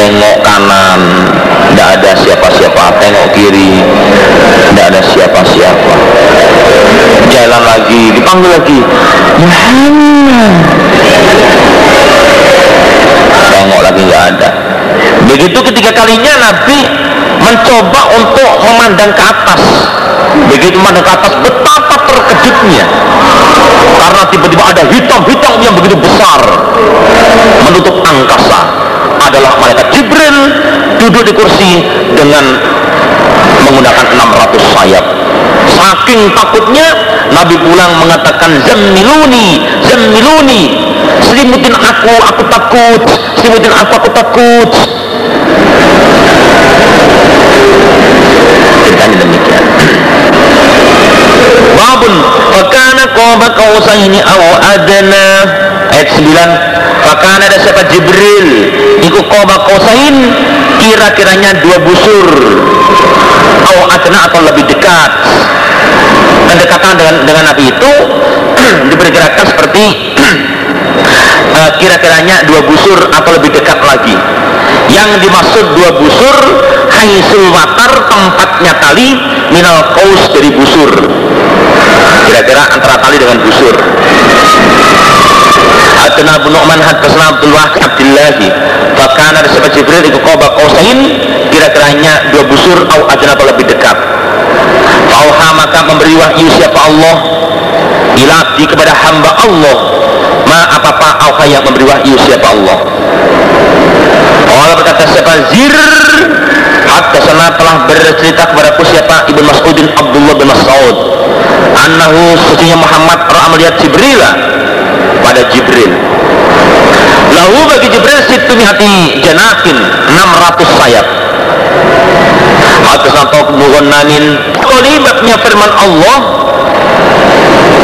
Tengok kanan lagi dipanggil lagi. Muhammad. Tengok lagi nggak ada. Begitu ketiga kalinya Nabi mencoba untuk memandang ke atas. Begitu memandang ke atas betapa terkejutnya. Karena tiba-tiba ada hitam-hitam yang begitu besar. Menutup angkasa. Adalah malaikat Jibril duduk di kursi dengan menggunakan 600 sayap saking takutnya Nabi pulang mengatakan zammiluni zammiluni. Selimutin aku aku takut selimutin aku aku takut. Ceritanya demikian. Babun fakana qaba qausaini aw adna ayat 9 fakana ada siapa? Jibril. Iku qaba qausain kira-kiranya dua busur. Aw adna atau lebih dekat. Pendekatan dengan dengan Nabi itu <clears throat> diperkirakan seperti uh, <clears throat> kira-kiranya dua busur atau lebih dekat lagi. Yang dimaksud dua busur haisul watar tempatnya tali minal kaus dari busur. Kira-kira antara tali dengan busur Adna bin Nu'man hadasna Abdul Wahid Abdillahi. Bahkan ada sahabat Jibril Iku koba kausain Kira-kiranya dua busur Au adna atau lebih dekat. Fauha maka memberi wahyu siapa Allah? Ilabdi kepada hamba Allah. Ma apa-apa Auha yang memberi wahyu siapa Allah? Allah berkata siapa? Zir. Sana telah bercerita kepadaku siapa? Ibn Mas'udin Abdullah bin Mas'ud. Annahu sesungguhnya Muhammad Ra'a melihat Jibril pada Jibril. Lahu bagi Jibril situ hati janakin 600 sayap. Atas atau nanin Kalimatnya firman Allah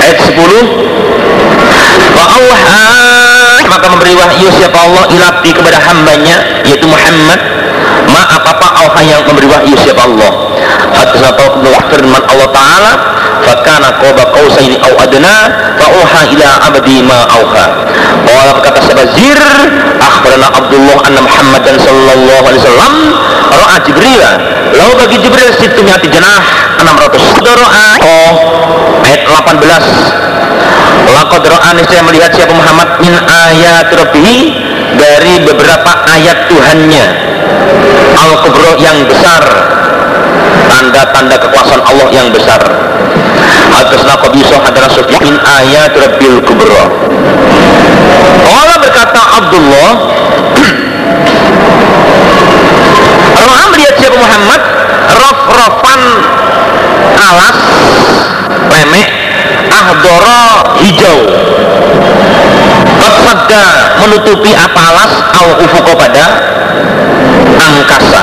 Ayat 10 Wa maka memberi wahyu siapa Allah ilabdi kepada hambanya yaitu Muhammad. Ma apa-apa Allah yang memberi wahyu siapa Allah? Hadis atau firman Allah Ta'ala fakana qoba qausaini au adna fa uha ila abdi ma auha. Qala berkata sahabat Zir akhbarana Abdullah anna Muhammadan sallallahu alaihi wasallam ra'a Jibril. Lalu bagi Jibril situ miati janah 600 doa oh ayat 18 Laqad ra'ani saya melihat siapa Muhammad min ayat rabbihi dari beberapa ayat Tuhannya. Al-Kubro yang besar tanda-tanda kekuasaan Allah yang besar Hadasna Qabisoh adalah Sufyan. Ayat Rabbil Kubro Allah berkata Abdullah. <clears throat> Ra'a melihat siapa Muhammad Raf-rafan alas lemek ahdoro hijau. Kefadda menutupi apalas al ufuko pada angkasa.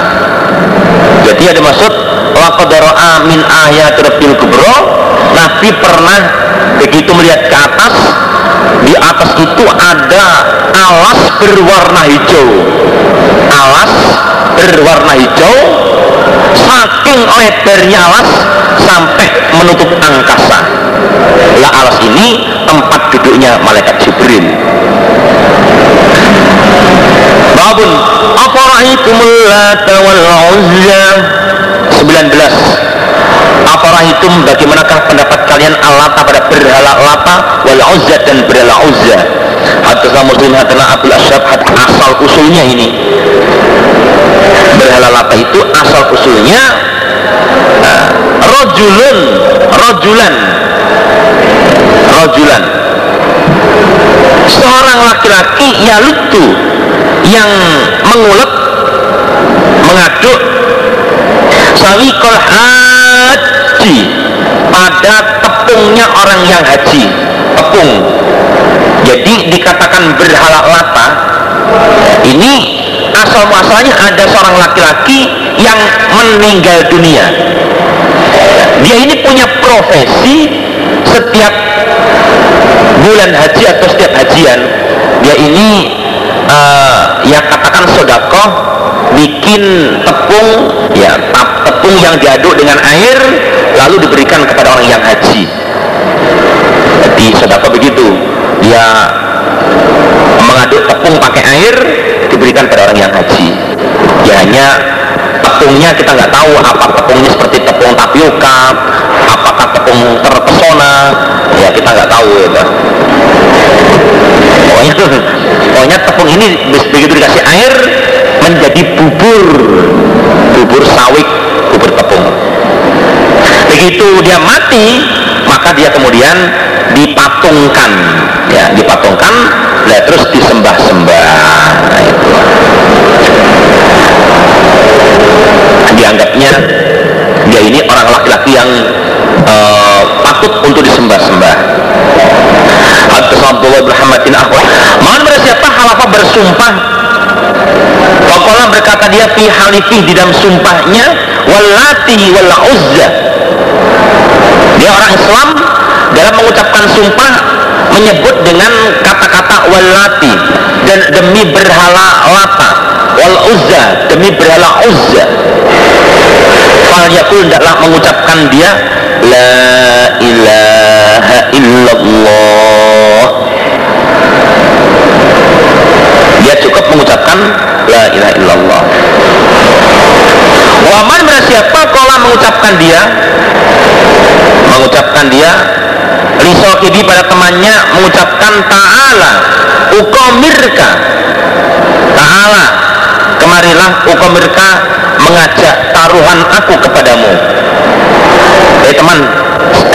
Jadi ada maksud laqadara min ayat rabbil kubro Nabi pernah begitu melihat ke atas di atas itu ada alas berwarna hijau. Alas berwarna hijau saking lebarnya alas sampai menutup angkasa. Lah alas ini rohnya malaikat Jibril. Babun Afaraitumul lata wal uzza? 19 Afaraitum bagaimanakah pendapat kalian? Allah pada berhala lata wal uzza dan berhala uzza. Hatta muslim hatana abul asyab asal usulnya ini. Berhala lata itu asal usulnya uh, rojulun rojulan. Rojulan. Seorang laki-laki yalutu yang mengulek mengaduk. Sawikol haji pada tepungnya orang yang haji. Tepung. Jadi dikatakan berhala lata. Ini asal muasalnya ada seorang laki-laki yang meninggal dunia. Dia ini punya profesi setiap bulan haji atau setiap hajian. Dia ini uh, ya katakan sodakoh bikin tepung ya tepung yang diaduk dengan air lalu diberikan kepada orang yang haji. Jadi sodakoh begitu dia mengaduk tepung pakai air diberikan pada orang yang haji. Ya hanya tepungnya kita nggak tahu apa tepungnya seperti tepung tapioka apakah tepung terpesona. Ya kita nggak tahu ya pokoknya <laughs> pokoknya tepung ini begitu dikasih air menjadi bubur. Bubur sawit bubur tepung begitu dia mati maka dia kemudian dipatungkan. Ya dipatungkan ya, terus disembah-sembah. Nah, itu. Dianggapnya dia ini orang laki-laki yang uh, patut untuk disembah-sembah. Atas Abdullah bin Ahwah Mohon bersiapa halafa bersumpah. Fakolah berkata dia fi halifih di dalam sumpahnya Walati wal uzza Dia orang Islam dalam mengucapkan sumpah menyebut dengan kata-kata walati. Dan demi berhala lata. Wal uzza demi berhala uzza. Fal yakul tidaklah mengucapkan dia la ilaha illallah. Dia cukup mengucapkan la ilaha illallah. Waman siapa kalau mengucapkan dia mengucapkan dia lisokidi pada temannya mengucapkan ta'ala ukomirka ta'ala kemarilah ukomirka mengajak taruhan aku kepadamu. Eh teman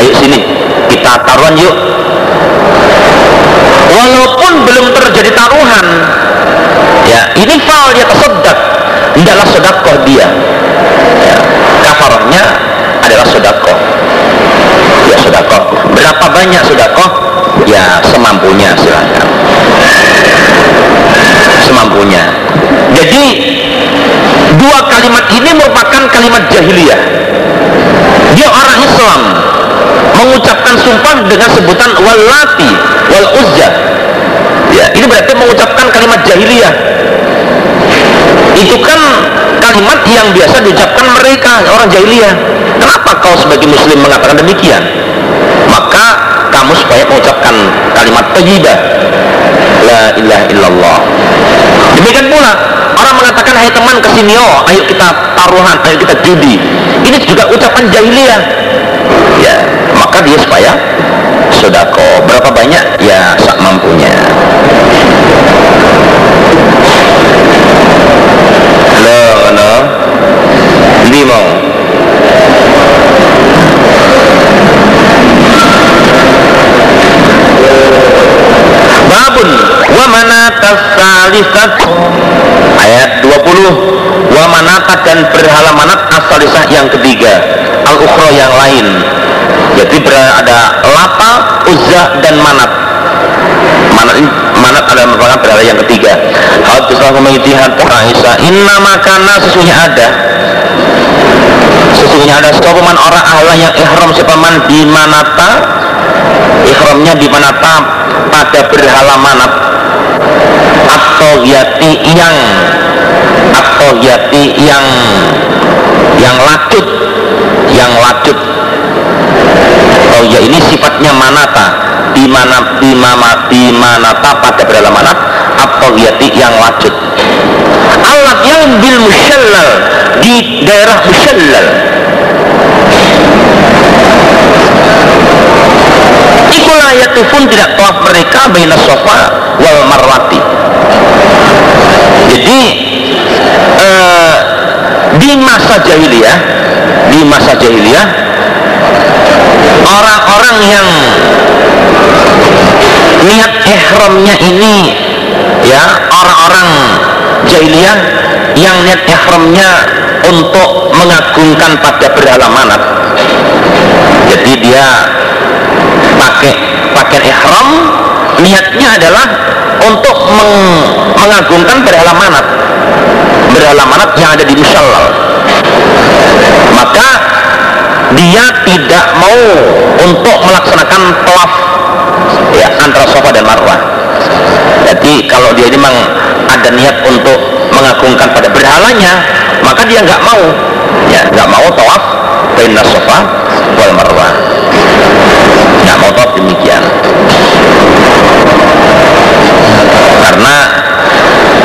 ayo sini kita taruhan yuk. Walaupun belum terjadi taruhan ya ini fal dia kesedak tidaklah sodakoh dia. Ya, kafarnya adalah sodakoh ya sodakoh berapa banyak sodakoh ya semampunya silahkan semampunya. Jadi dua kalimat ini merupakan kalimat jahiliyah. Dia orang Islam. Mengucapkan sumpah dengan sebutan walati wal uzza. Ya ini berarti mengucapkan kalimat jahiliyah. Itu kan kalimat yang biasa diucapkan mereka orang jahiliyah. Kenapa kau sebagai muslim mengatakan demikian maka kamu supaya mengucapkan kalimat tayyibah la ilaha illallah. Demikian pula orang mengatakan hai teman ke sini oh ayo kita taruhan ayo kita judi. Ini juga ucapan jahiliyah. Ya maka dia supaya sodako berapa banyak? Ya sak mampunya. Halo lima salisat ayat 20 wa manata dan berhala manat asalisah yang ketiga. Al ukhra yang lain. Jadi ada lata uzza dan manat. Manat manat adalah merupakan berhala yang ketiga. Hal memiliki hatta Aisyah inna makana sesungguhnya ada. Sesungguhnya ada sopaman orang Allah yang ihram di manata. Ihramnya di manata pada berhala manat atau yati yang atau yati yang yang lacut yang lacut. Oh ya ini sifatnya manata. Di bimana bimana bimanata pada beralamanat atau yang wajud alat yang bil musyallal di daerah musyallal Ikulah pun tidak tawaf mereka baina sofa wal marwati. Jadi eh, di masa jahiliyah di masa jahiliyah orang-orang yang niat ihramnya ini ya orang-orang jahiliyah yang niat ihramnya untuk mengagungkan pada berhala manat. Jadi dia pakai pakaian ihram niatnya adalah untuk meng, mengagungkan berhala manat berhala manat yang ada di musallal maka dia tidak mau untuk melaksanakan tawaf ya antara sofa dan marwah. Jadi kalau dia memang ada niat untuk mengagungkan pada berhalanya maka dia nggak mau. Ya nggak mau tawaf baina sofa wal marwah mau tawaf demikian. Karena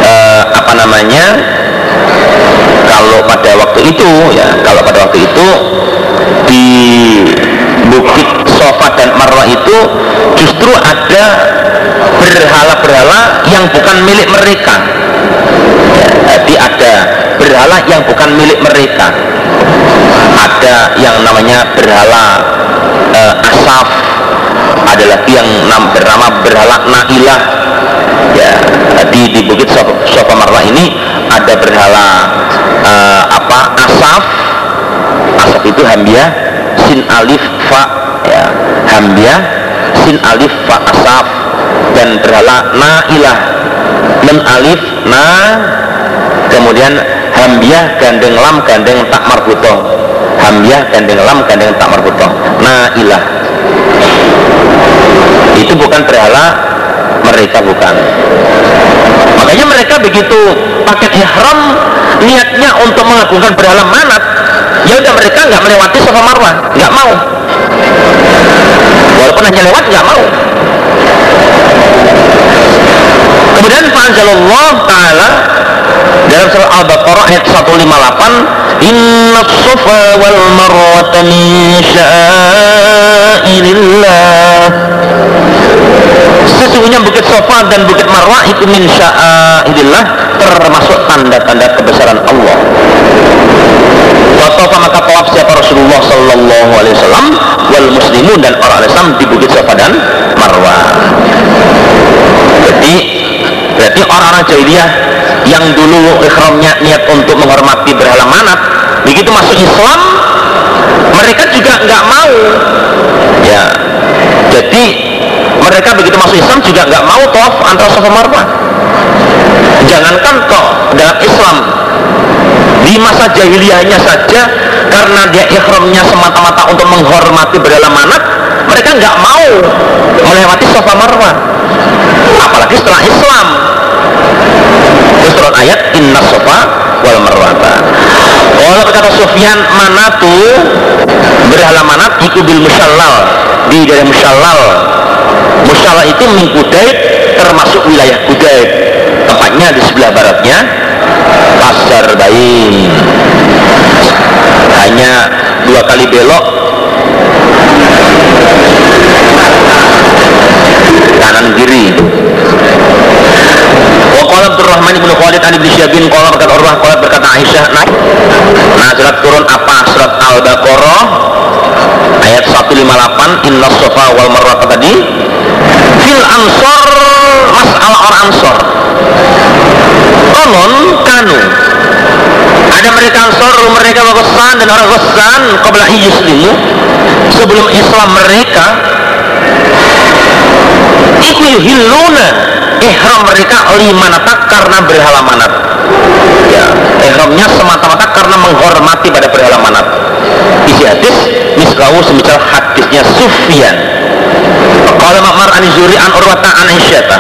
eh, apa namanya kalau pada waktu itu ya kalau pada waktu itu di bukit sofa dan marwah itu justru ada berhala-berhala yang bukan milik mereka. Ya, jadi ada berhala yang bukan milik mereka. Ada yang namanya berhala uh, asaf ada lagi yang bernama berhala nailah. Ya di di bukit sofa, marwah ini ada berhala uh, apa? Asaf. Asaf itu hambia sin alif fa ya hambia sin alif fa asaf dan berhala nailah. Nun alif na kemudian hambiah gandeng lam gandeng tak marbuto hambiah gandeng lam gandeng tak marbuto nailah itu bukan berhala mereka bukan. Makanya mereka begitu pakai ihram niatnya untuk mengagungkan berhala manat ya udah mereka nggak melewati sofa marwah nggak mau. Walaupun hanya lewat nggak mau. Kemudian Fa'anzalallah Ta'ala dalam surah Al-Baqarah ayat 158 Inna safa wal marwata min sya'airillah Sesungguhnya Bukit Sofa dan Bukit Marwah itu min sya'airillah termasuk tanda-tanda kebesaran Allah. Watofa maka tawaf siapa Rasulullah Sallallahu Alaihi Wasallam wal muslimun dan orang Islam di Bukit Sofa dan Marwah. Jadi berarti orang-orang jahiliyah yang dulu ikhramnya niat untuk menghormati berhala manat begitu masuk Islam mereka juga nggak mau masuk Islam juga nggak mau tawaf antara Safa Marwah. Jangankan toh dalam Islam. Di masa jahiliyahnya saja karena dia ikhramnya semata-mata untuk menghormati berhala manat mereka nggak mau melewati Safa Marwah. Apalagi setelah Islam. Turun ayat inna sofa wal marwata. Kalau kata Sufyan manatu berhala manat itu bil musallal di daerah musallal musallal itu min termasuk wilayah Kudaib tempatnya di sebelah baratnya pasar bayi hanya dua kali belok. Kanan kiri. Waqala Abdurrahman ibn Khalid an ibn Syabin Qala berkata Urwah Qala berkata Aisyah nah surat turun apa? Surat Al-Baqarah Ayat 158 Inna sofa wal marwah tadi Fil ansor Masalah orang ansor. Konon kanu. Ada mereka ansor mereka wakosan dan orang wakosan qabla yuslimu. Sebelum Islam mereka iku yuhilluna ihram mereka limanata karena berhala manat. Ya ihramnya semata-mata karena menghormati pada berhala manat isi hadis mislahu semisal hadisnya Sufyan. Kalau Makmar an Zuri an Urwata an Aisyata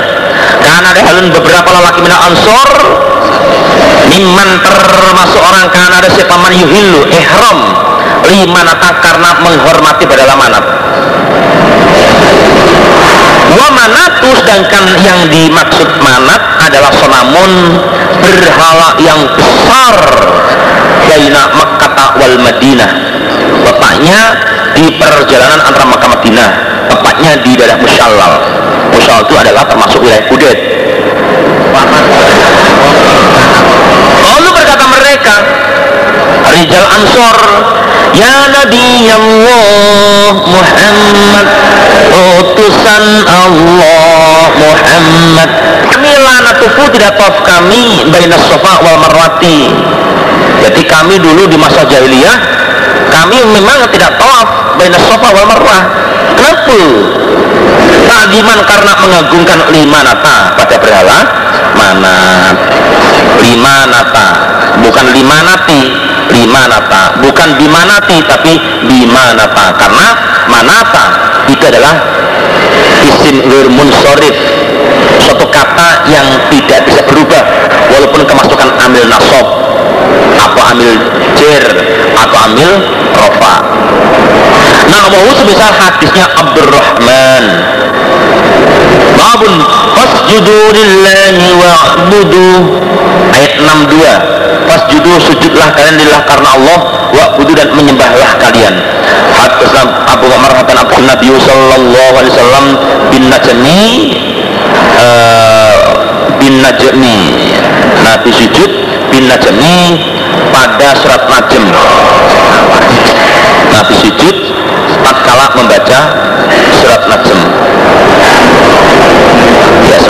karena ada halun beberapa lelaki minat ansor Miman termasuk orang karena ada siapa man yuhillu ihram limanata karena menghormati berhala manat satu sedangkan yang dimaksud manat adalah sonamun berhala yang besar Baina Makkah wal Madinah. Letaknya di perjalanan antara Makkah Madinah tepatnya di daerah Musyallal. Musyallal itu adalah termasuk wilayah Kudet lalu berkata mereka Rijal Ansor Ya Nabi Allah Muhammad. Utusan Allah Muhammad. Kami lanatufu tidak tawaf kami Baina sofa wal marwati. Jadi kami dulu di masa jahiliyah Kami memang tidak tawaf Baina sofa wal marwah. Kenapa? Tagiman karena mengagungkan lima nata. Pada berhala manat lima nata. Bukan lima nati lima nata bukan bimanati tapi bimanata. Karena manata itu adalah isim lirmun sorif suatu kata yang tidak bisa berubah. Walaupun kemasukan amil nasob atau amil jer atau amil rofa. Nah mau sebesar hadisnya Abdurrahman babun fasjudu lillahi wa'budu. Ayat 62 fasjudu sujudlah kalian lillah karena Allah wa'budu dan menyembahlah kalian. Hadisna Abu Umar Hatan Abu Nabi sallallahu alaihi wasallam bin Najmi. Uh, bin Najmi. Nabi sujud bin Najmi pada surat Najm. Nabi sujud tatkala membaca surat Najm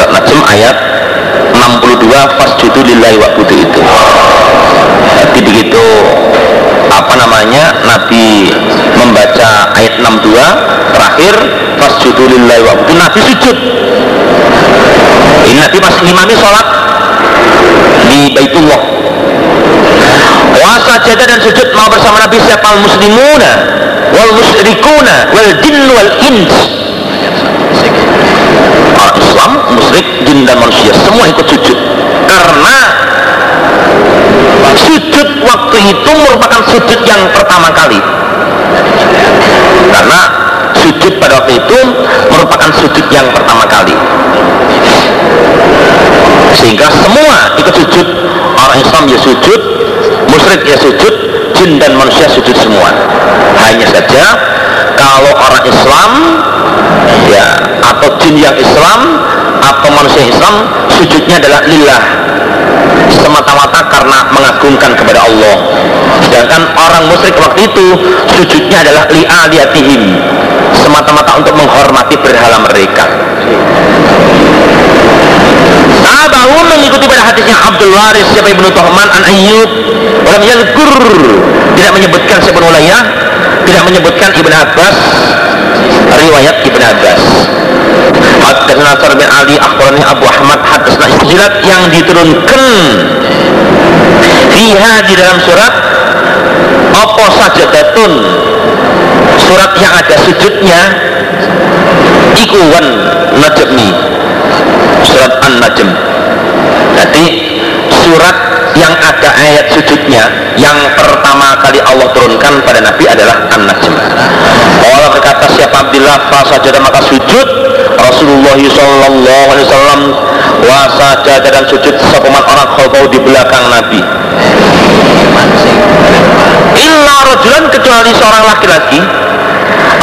surat Najm ayat 62 fasjudu lillahi wa'budu itu. Jadi begitu apa namanya Nabi membaca ayat 62 terakhir fasjudu lillahi wa'budu Nabi sujud. Ini Nabi pas imami sholat di Baitullah. Wasa jadah dan sujud mau bersama Nabi siapa? Muslimuna wal musyrikuna wal jin wal ins orang Islam, musyrik, jin dan manusia semua ikut sujud. Karena sujud waktu itu merupakan sujud yang pertama kali. Karena sujud pada waktu itu merupakan sujud yang pertama kali. Sehingga semua ikut sujud. Orang Islam ya sujud musyrik ya sujud jin dan manusia sujud semua. Hanya saja kalau orang Islam ya atau jin yang Islam atau manusia Islam sujudnya adalah lillah. Semata-mata karena mengagungkan kepada Allah. Sedangkan orang musyrik waktu itu sujudnya adalah li'aliyatihim semata-mata untuk menghormati berhala mereka. Tabahu mengikuti pada hadisnya Abdul Waris siapa Ibnu Tuhman an Ayyub Walam yalkur tidak menyebutkan Ulayah tidak menyebutkan Ibn Abbas. Riwayat Ibn Abbas. Hadisna Nasr bin Ali akhbarani Abu Ahmad. Hadisna istilat yang diturunkan fiha di dalam surat. Apa saja datun surat yang ada sujudnya? Ikuwan najmi. Surat An-Najm. Jadi surat yang ada ayat sujudnya yang pertama kali Allah turunkan pada Nabi adalah An-Najm. Allah berkata siapa Abdullah fasajada maka sujud. Rasulullah sallallahu alaihi wasallam wasajada dan sujud sepaman orang khalfau di belakang Nabi. Illa rajulan kecuali seorang laki-laki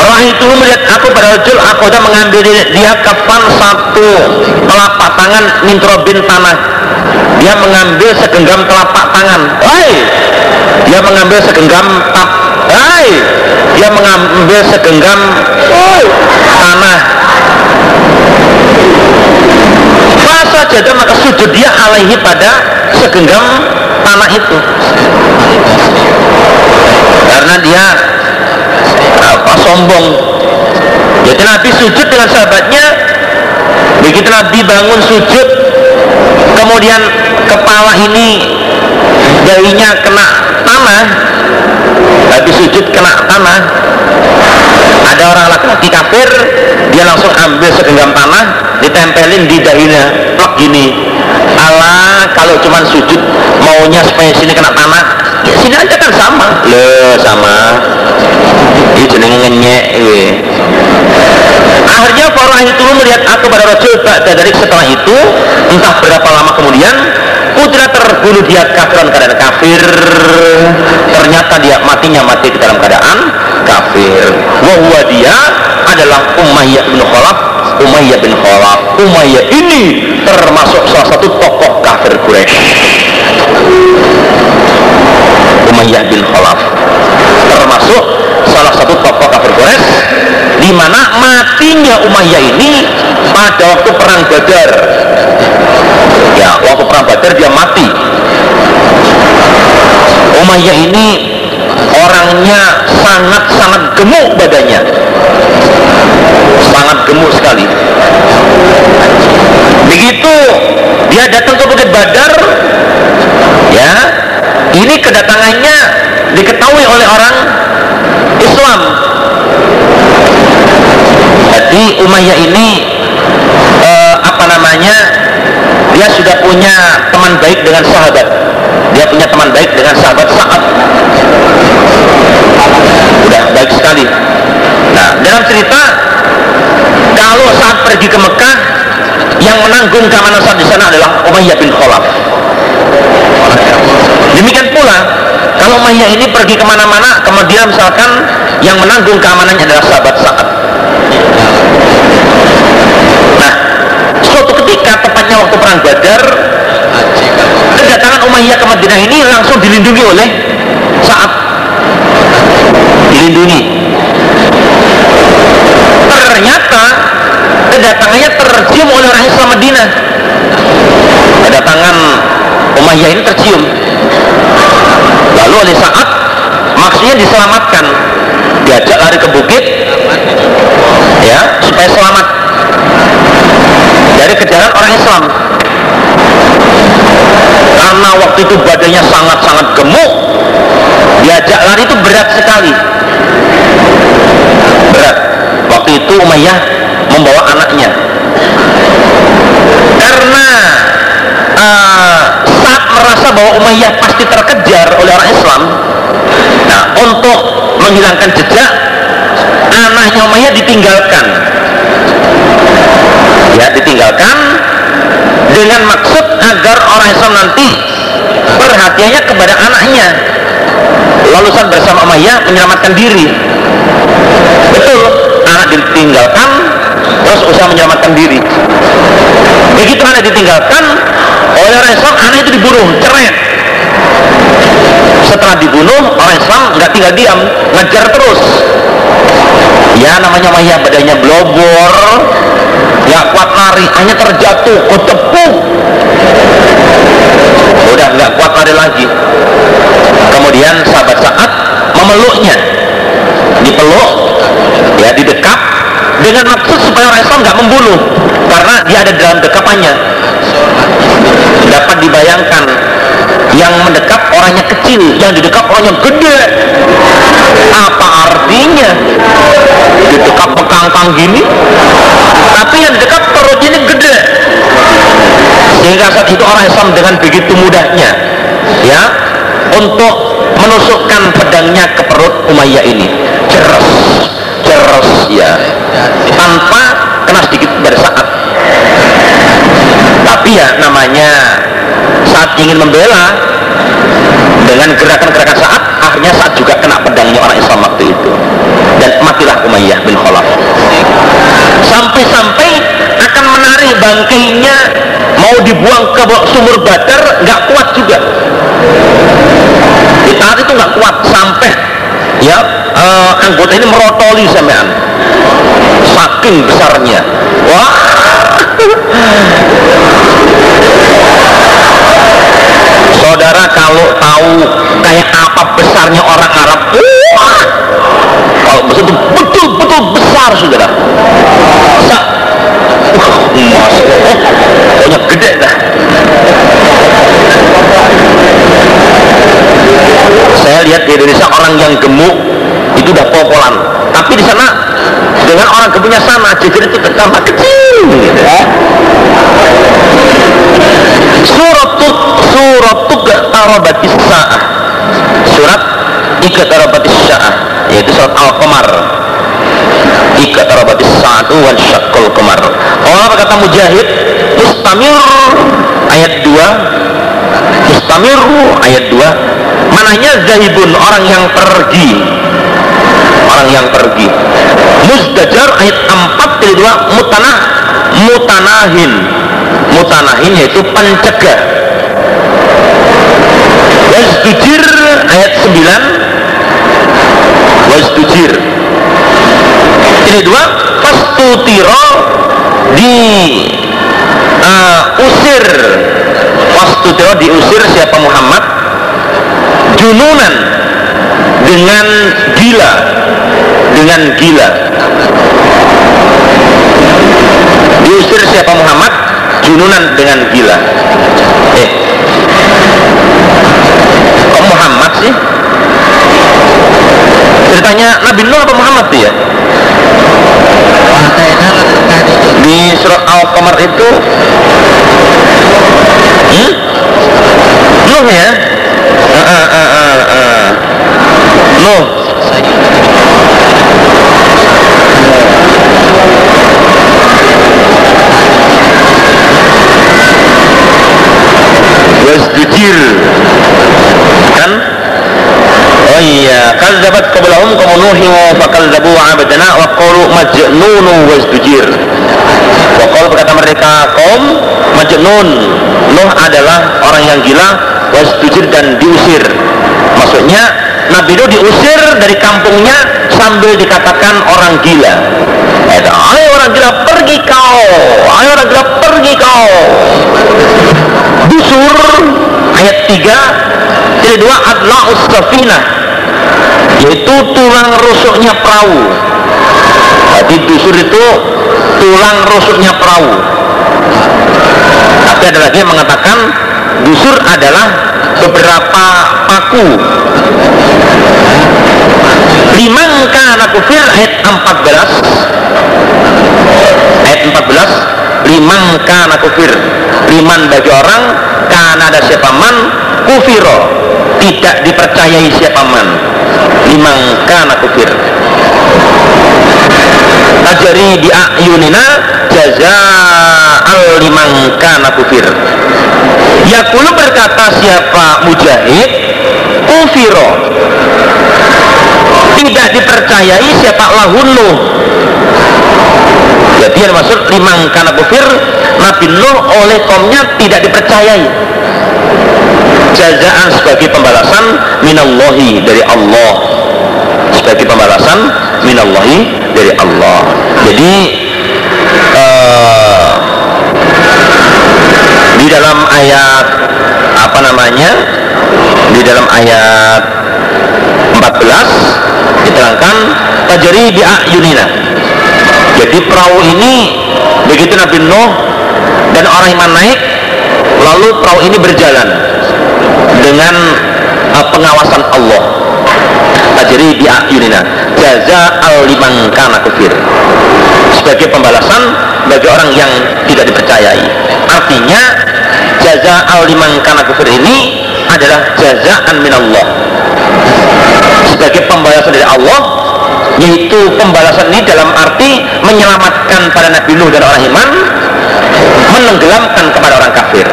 Allah itu melihat aku pada rajul aku sudah mengambil dia kafan satu telapak tangan mintrobin tanah. Dia mengambil segenggam telapak tangan. Hai! Dia mengambil segenggam tap hai! Dia mengambil segenggam oh, tanah. Masa jadi maka sujud dia alaihi pada segenggam tanah itu. Karena dia sombong jadi Nabi sujud dengan sahabatnya. Begitu Nabi bangun sujud kemudian kepala ini dahinya kena tanah. Nabi sujud kena tanah. Ada orang laki-laki kafir dia langsung ambil segenggam tanah ditempelin di dahinya plok gini. Allah kalau cuman sujud maunya supaya sini kena tanah ya sini aja kan sama. Le sama. Ini jenenge ngenyek akhirnya para itu melihat aku pada rojul dari setelah itu entah berapa lama kemudian putra terbunuh dia kafir keadaan kafir. Ternyata dia matinya mati di dalam keadaan kafir. Wahwa dia adalah Umayyah bin Khalaf. Umayyah bin Khalaf Umayyah ini termasuk salah satu tokoh kafir Quraisy Umayyah bin Khalaf. Termasuk salah satu tokoh kafir Quraisy di mana matinya Umayyah ini pada waktu perang Badar. Ya waktu perang Badar dia mati. Umayyah ini orangnya sangat-sangat gemuk badannya. Sangat gemuk sekali. Begitu dia datang ke Bukit Badar ya ini kedatangannya diketahui oleh orang Islam. Jadi Umayyah ini eh, apa namanya dia sudah punya teman baik dengan sahabat. Dia punya teman baik dengan sahabat saat udah baik sekali. Nah dalam cerita kalau saat pergi ke Mekah yang menanggung keamanan saat di sana adalah Umayyah bin Khalaf demikian pula kalau Umayyah ini pergi ke mana-mana kemudian misalkan yang menanggung keamanannya adalah sahabat saat nah suatu ketika tepatnya waktu perang Badar kedatangan Umayyah ke Madinah ini langsung dilindungi oleh saat dilindungi. Ternyata kedatangannya tercium oleh orang Islam Madinah. Kedatangan Umayyah ini tercium lalu oleh saat maksudnya diselamatkan. Diajak lari ke bukit ya supaya selamat. Dari kejaran orang Islam. Karena waktu itu badannya sangat-sangat gemuk diajak lari itu berat sekali. Berat. Waktu itu Umayyah membawa anaknya. Karena uh, saat merasa bahwa Umayyah pasti terkejar oleh orang Islam. Nah untuk menghilangkan jejak anaknya Umayyah ditinggalkan. Ya ditinggalkan dengan maksud agar orang Islam nanti perhatiannya kepada anaknya. Lalu saat bersama Umayyah menyelamatkan diri. Betul anak ditinggalkan terus usaha menyelamatkan diri. Begitu anak ditinggalkan oleh orang Islam anak itu dibunuh ceret setelah dibunuh orang Islam nggak tinggal diam ngejar terus. Ya namanya Maya badannya blobor ya kuat lari hanya terjatuh ketepuk udah nggak kuat lari lagi. Kemudian sahabat saat memeluknya. Dipeluk ya didekap dengan maksud supaya orang Islam nggak membunuh. Karena dia ada dalam dekapannya. Dapat dibayangkan yang mendekap orangnya kecil yang didekap orangnya gede. Apa artinya? Didekap pekangkang gini tapi yang didekap perutnya ini gede. Sehingga saat itu orang Islam dengan begitu mudahnya ya untuk menusukkan pedangnya ke perut Umayyah ini. Ceres ceres ya. Tanpa kena sedikit bersaat tapi ya namanya saat ingin membela dengan gerakan-gerakan saat akhirnya saat juga kena pedangnya orang Islam waktu itu. Dan matilah Umayyah bin Khalaf. Sampai-sampai akan menarik bangkainya mau dibuang ke sumur badar nggak kuat juga. Ditarik itu nggak kuat sampai ya uh, anggota ini merotoli sampean. Saking besarnya. Wah saudara kalau tahu kayak apa besarnya orang Arab wah! Kalau besar itu betul-betul besar saudara. Sa mas pokoknya gede dah. Saya lihat di Indonesia orang yang gemuk itu udah popolan. Tapi di sana dengan orang gemuknya sama jadi itu tambah kecil. Gitu suratuk suratuk tarabatis sa'ah surat Iqtarabatis Sya'ah yaitu surat Al-Qamar. Iqtarabatis Sa'atu wan Syaqqal Qamar. Allah berkata Mujahid? Mustamir ayat 2 Mustamir ayat 2 mananya zahibun orang yang pergi. Orang yang pergi. Muzdajar ayat 4 dari 2 mutanah mutanahin mutanahin yaitu pencegah wasdujir ayat 9 wasdujir ini dua fastutiro di uh, usir. Fastutiro diusir siapa Muhammad? Jununan dengan gila. Dengan gila. Diusir siapa Muhammad jununan dengan gila. Eh. Kok Muhammad sih? Ceritanya Nabi Nuh atau Muhammad tuh ya? Di surat Al-Qamar itu hmm? Nuh ya? Uh, uh, uh, uh, uh. Nuh wasjujir kan oh iya kadzabat qaum nuhi wa fakadzabu abdana wa qalu berkata mereka kaum majnun. Nuh adalah orang yang gila wasjujir dan diusir. Maksudnya Nabi Nuh diusir dari kampungnya sambil dikatakan orang gila. Ayo orang gila pergi kau. Ayo orang gila pergi kau. Dusur ayat 3 jadi dua adla safina yaitu tulang rusuknya perahu. Jadi dusur itu tulang rusuknya perahu. Tapi ada lagi yang mengatakan dusur adalah beberapa paku. Liman kana kufir ayat 14 ayat 14 liman kana kufir. Liman bagi orang karena ada siapa man kufiro. Tidak dipercayai siapa man. Liman kana kufir. Tajari di ayunina jaza al liman kana kufir. Yakulu berkata siapa mujahid? Kufiro. Tidak dipercayai siapa lahunu jadi yang maksud limang karena kufir Nabi Nuh oleh kaumnya tidak dipercayai jazaan sebagai pembalasan minallahi dari Allah. Sebagai pembalasan minallahi dari Allah. Jadi uh, di dalam ayat apa namanya? Di dalam ayat 14 diterangkan tajri bi ayunina jadi perahu ini begitu Nabi Nuh dan orang iman naik lalu perahu ini berjalan dengan uh, pengawasan Allah. Tajri bi ayunina. Jaza al liman kana kufir. Sebagai pembalasan bagi orang yang tidak dipercayai. Artinya jaza al liman kana kufir ini adalah jazaan minallah. Sebagai pembalasan dari Allah yaitu pembalasan ini dalam arti menyelamatkan pada Nabi Nuh dan orang iman menenggelamkan kepada orang kafir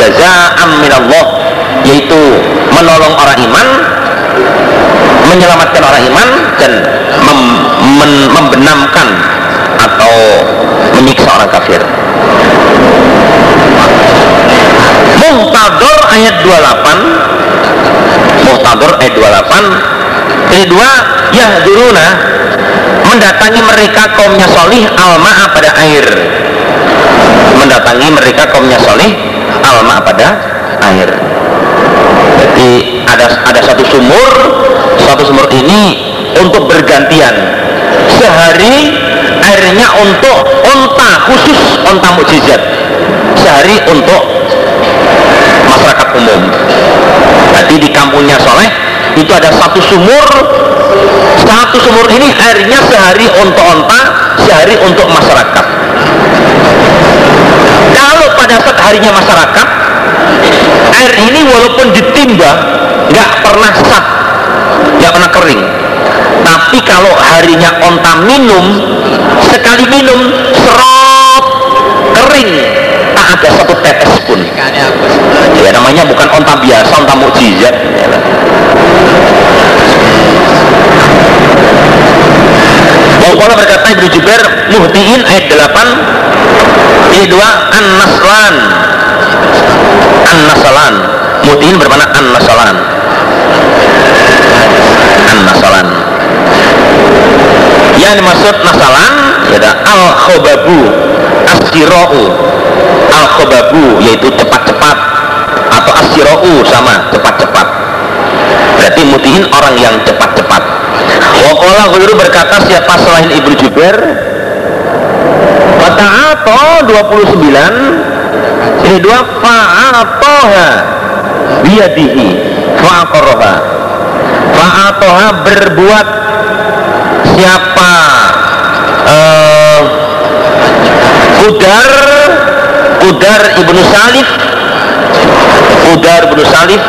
jadi jazaan minallah yaitu menolong orang iman menyelamatkan orang iman dan mem men membenamkan atau menyiksa orang kafir. Muhtador ayat 28 Muhtador ayat 28 ini dua Yahduruna mendatangi mereka kaumnya solih alma'a pada air mendatangi mereka kaumnya solih alma pada air jadi ada ada satu sumur satu sumur ini untuk bergantian. Sehari airnya untuk onta khusus onta mukjizat sehari untuk masyarakat umum. Jadi di kampungnya soleh itu ada satu sumur. Satu sumur ini airnya sehari untuk onta sehari untuk masyarakat saat harinya masyarakat air ini walaupun ditimba nggak pernah sat nggak pernah kering. Tapi kalau harinya onta minum sekali minum serot kering tak ada satu tetes pun. Ya namanya bukan onta biasa onta mukjizat Waqala berkata Ibnu Jubair Muhtiin ayat 8 Ini dua An-Naslan An-Nasalan Muhtiin bermana An-Nasalan An-Nasalan Yang dimaksud Nasalan yaitu Al-Khobabu. As-Sira'u. Al-Khobabu yaitu cepat-cepat. Atau As-Sira'u sama cepat-cepat. Berarti mutiin orang yang cepat-cepat. Wakola guru berkata siapa selain Ibnu Jubair Fata'ato 29 Ini dua Fa'atoha Biadihi Fa'akoroha Fa'atoha berbuat Siapa uh, Kudar Kudar Ibnu Salif Kudar Ibnu Salif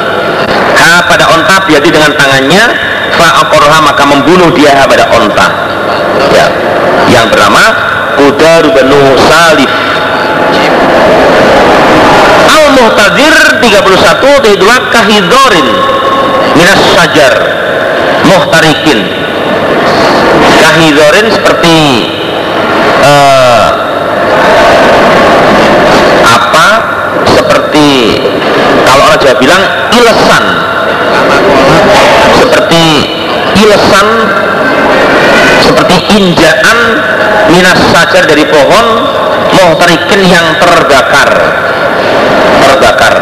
Ha pada onta biadi dengan tangannya fa'akorha maka membunuh dia pada onta ya. yang bernama Qudar bin Salif. Al-Muhtadir 31 kedua kahidorin minas sajar muhtarikin. Kahidorin seperti uh, apa? Seperti kalau orang Jawa bilang ilesan. Seperti ilesan seperti injaan minas sajar dari pohon muhtarikin yang terbakar. Terbakar.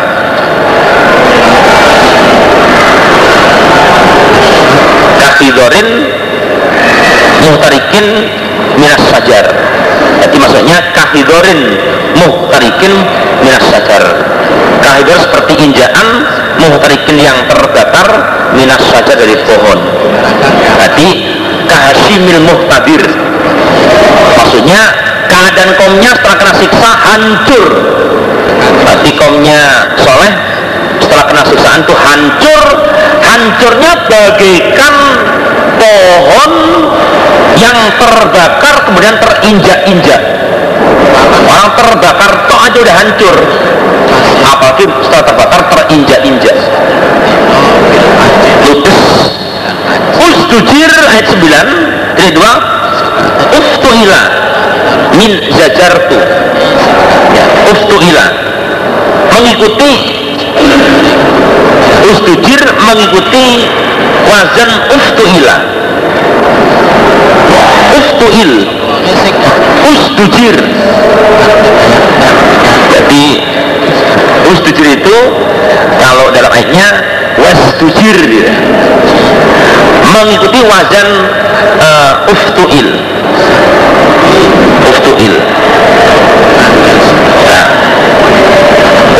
Kafidorin muhtarikin minas sajar. Jadi maksudnya kahidorin muhtarikin minas sajar. Kahidor seperti injaan muhtarikin yang terbakar minas saja dari pohon. Berarti kahasimil muhtabir maksudnya keadaan kaumnya setelah kena siksa hancur. Berarti kaumnya soleh setelah kena siksaan itu hancur. Hancurnya bagaikan pohon yang terbakar kemudian terinjak-injak. Orang terbakar toh aja udah hancur. Apalagi setelah terbakar terinjak-injak. Ludes ustujir ayat 9 ini dua uftuhila min zajartu ya, uftuhila mengikuti. Ustujir mengikuti wazan uftuhila uftuhil ustujir. Jadi ustujir itu kalau dalam ayatnya wastujir. gitu. Mengikuti wazan uh, uftuil. Uftuil. Nah,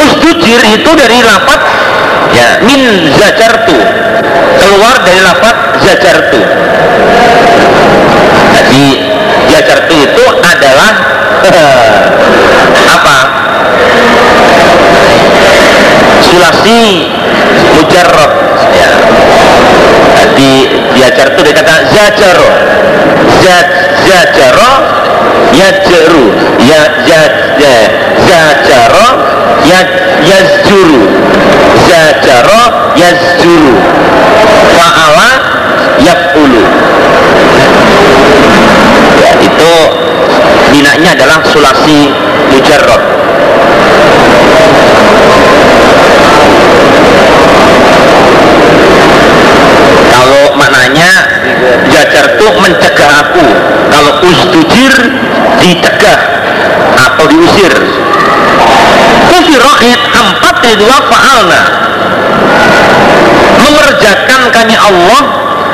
ustujir itu dari lapat ya min zajartu. Keluar dari lapat zajartu. Jadi zajartu itu adalah <laughs> apa? Sulasi mujarrab ya jadi diajar itu dia kata zajaro. Zat zajaro yajru. Ya zat ya zajaro ya yazjuru. Zajaro yazjuru. Fa'ala yaf'ulu ya itu binanya adalah sulasi mujarrab maknanya jajar itu mencegah aku kalau ustujir dicegah atau diusir kufirohid empat dua fa'alna mengerjakan kami Allah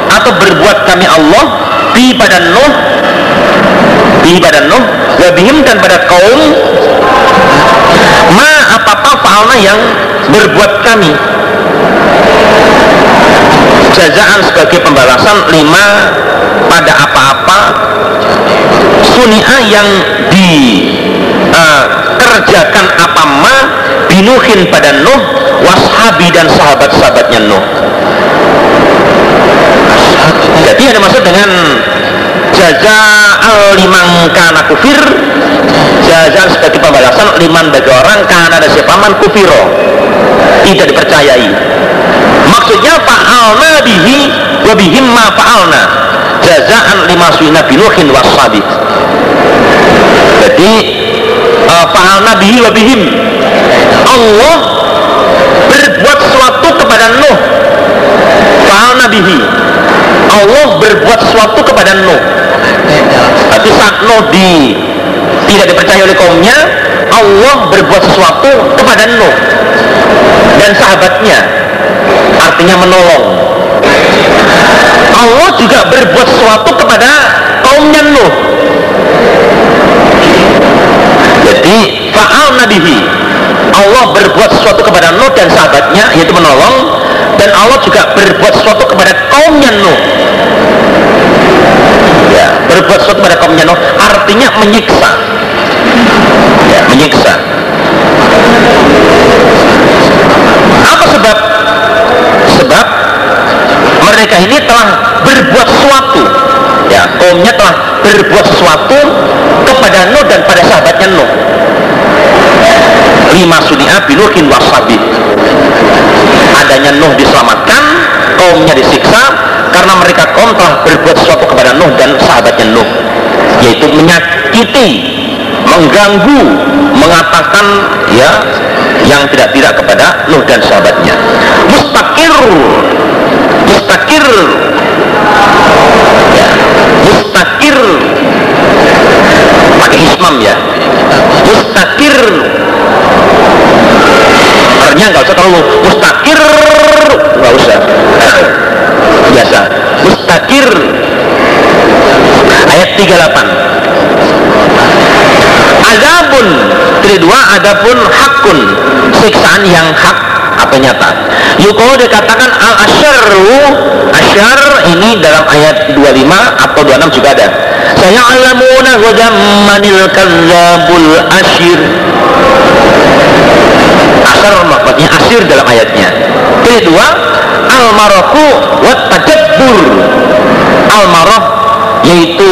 atau berbuat kami Allah di pada Nuh di pada Nuh wabihim dan pada kaum ma apa-apa fa'alna yang berbuat kami. Jazaan sebagai pembalasan lima pada apa-apa sunia yang dikerjakan uh, apa ma binuhin pada Nuh washabi dan sahabat-sahabatnya Nuh dengan jaza al liman kana kufir. Jaza sebagai pembalasan liman bagi orang karena ada siapa kufiro. Tidak dipercayai. Maksudnya fa'alna bihi wa bihim ma fa'alna. Jazaan lima suina binuhin wasabi jadi uh, fa'alna bihi wa bihim. Allah berbuat sesuatu kepada Nuh. Fa'alna bihi Allah berbuat sesuatu kepada Nuh. Tapi saat Nuh di, tidak dipercaya oleh kaumnya Allah berbuat sesuatu kepada Nuh. Dan sahabatnya artinya menolong. Allah juga berbuat sesuatu kepada kaumnya Nuh. Jadi fa'al nabihi Allah berbuat sesuatu kepada Nuh dan sahabatnya yaitu menolong dan Allah juga berbuat sesuatu kepada kaumnya Nuh. Ya berbuat sesuatu kepada kaumnya Nuh artinya menyiksa. Ya menyiksa. Apa sebab? Sebab mereka ini telah berbuat sesuatu. Ya kaumnya telah berbuat sesuatu kepada Nuh dan pada sahabatnya Nuh lima sunia binuhin wasabi. Adanya Nuh diselamatkan kaumnya disiksa karena mereka kaum telah berbuat sesuatu kepada Nuh dan sahabatnya Nuh yaitu menyakiti mengganggu mengatakan ya yang tidak-tidak kepada Nuh dan sahabatnya. Mustakir mustakir ya, mustakir ismam ya. Mustakir artinya nggak usah terlalu mustakir nggak usah. Biasa. Mustakir ayat 38 azabun kedua adapun hakun. Siksaan yang hak apa nyata. Yuko dikatakan al asyaru asyar ini dalam ayat 25 atau 26 juga ada saya alamuna manil kadzabul asar maksudnya asir dalam ayatnya. Kedua al marahu wat tajabbur al marah yaitu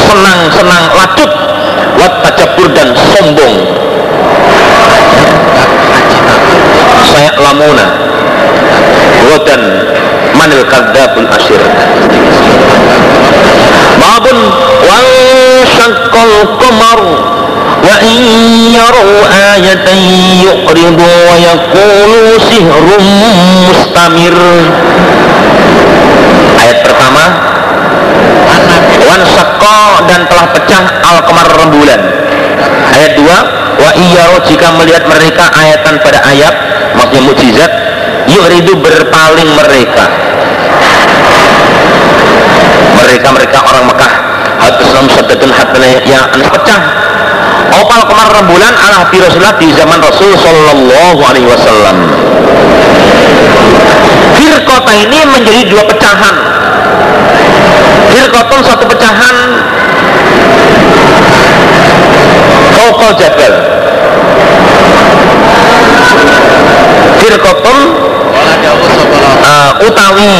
senang-senang lacut wat dan sombong. Saya lamuna dan manil kadzabul asyir qamar wa in yaru ayatan yuqridu wa yaqulu sihrun mustamir. Ayat pertama. Wan syaqqa dan telah pecah al qamar rembulan. Ayat dua. Wa iyaru jika melihat mereka ayatan pada ayat maksudnya mukjizat yuridu berpaling mereka mereka mereka orang Mekah. Hatusam sadatun hatna yang pecah. Opal kemar rembulan ala hati Rasulullah di zaman Rasul Sallallahu Alaihi Wasallam. Firkota ini menjadi dua pecahan. Firkotun satu pecahan. Fokal Jabal. Firkotun uh, utawi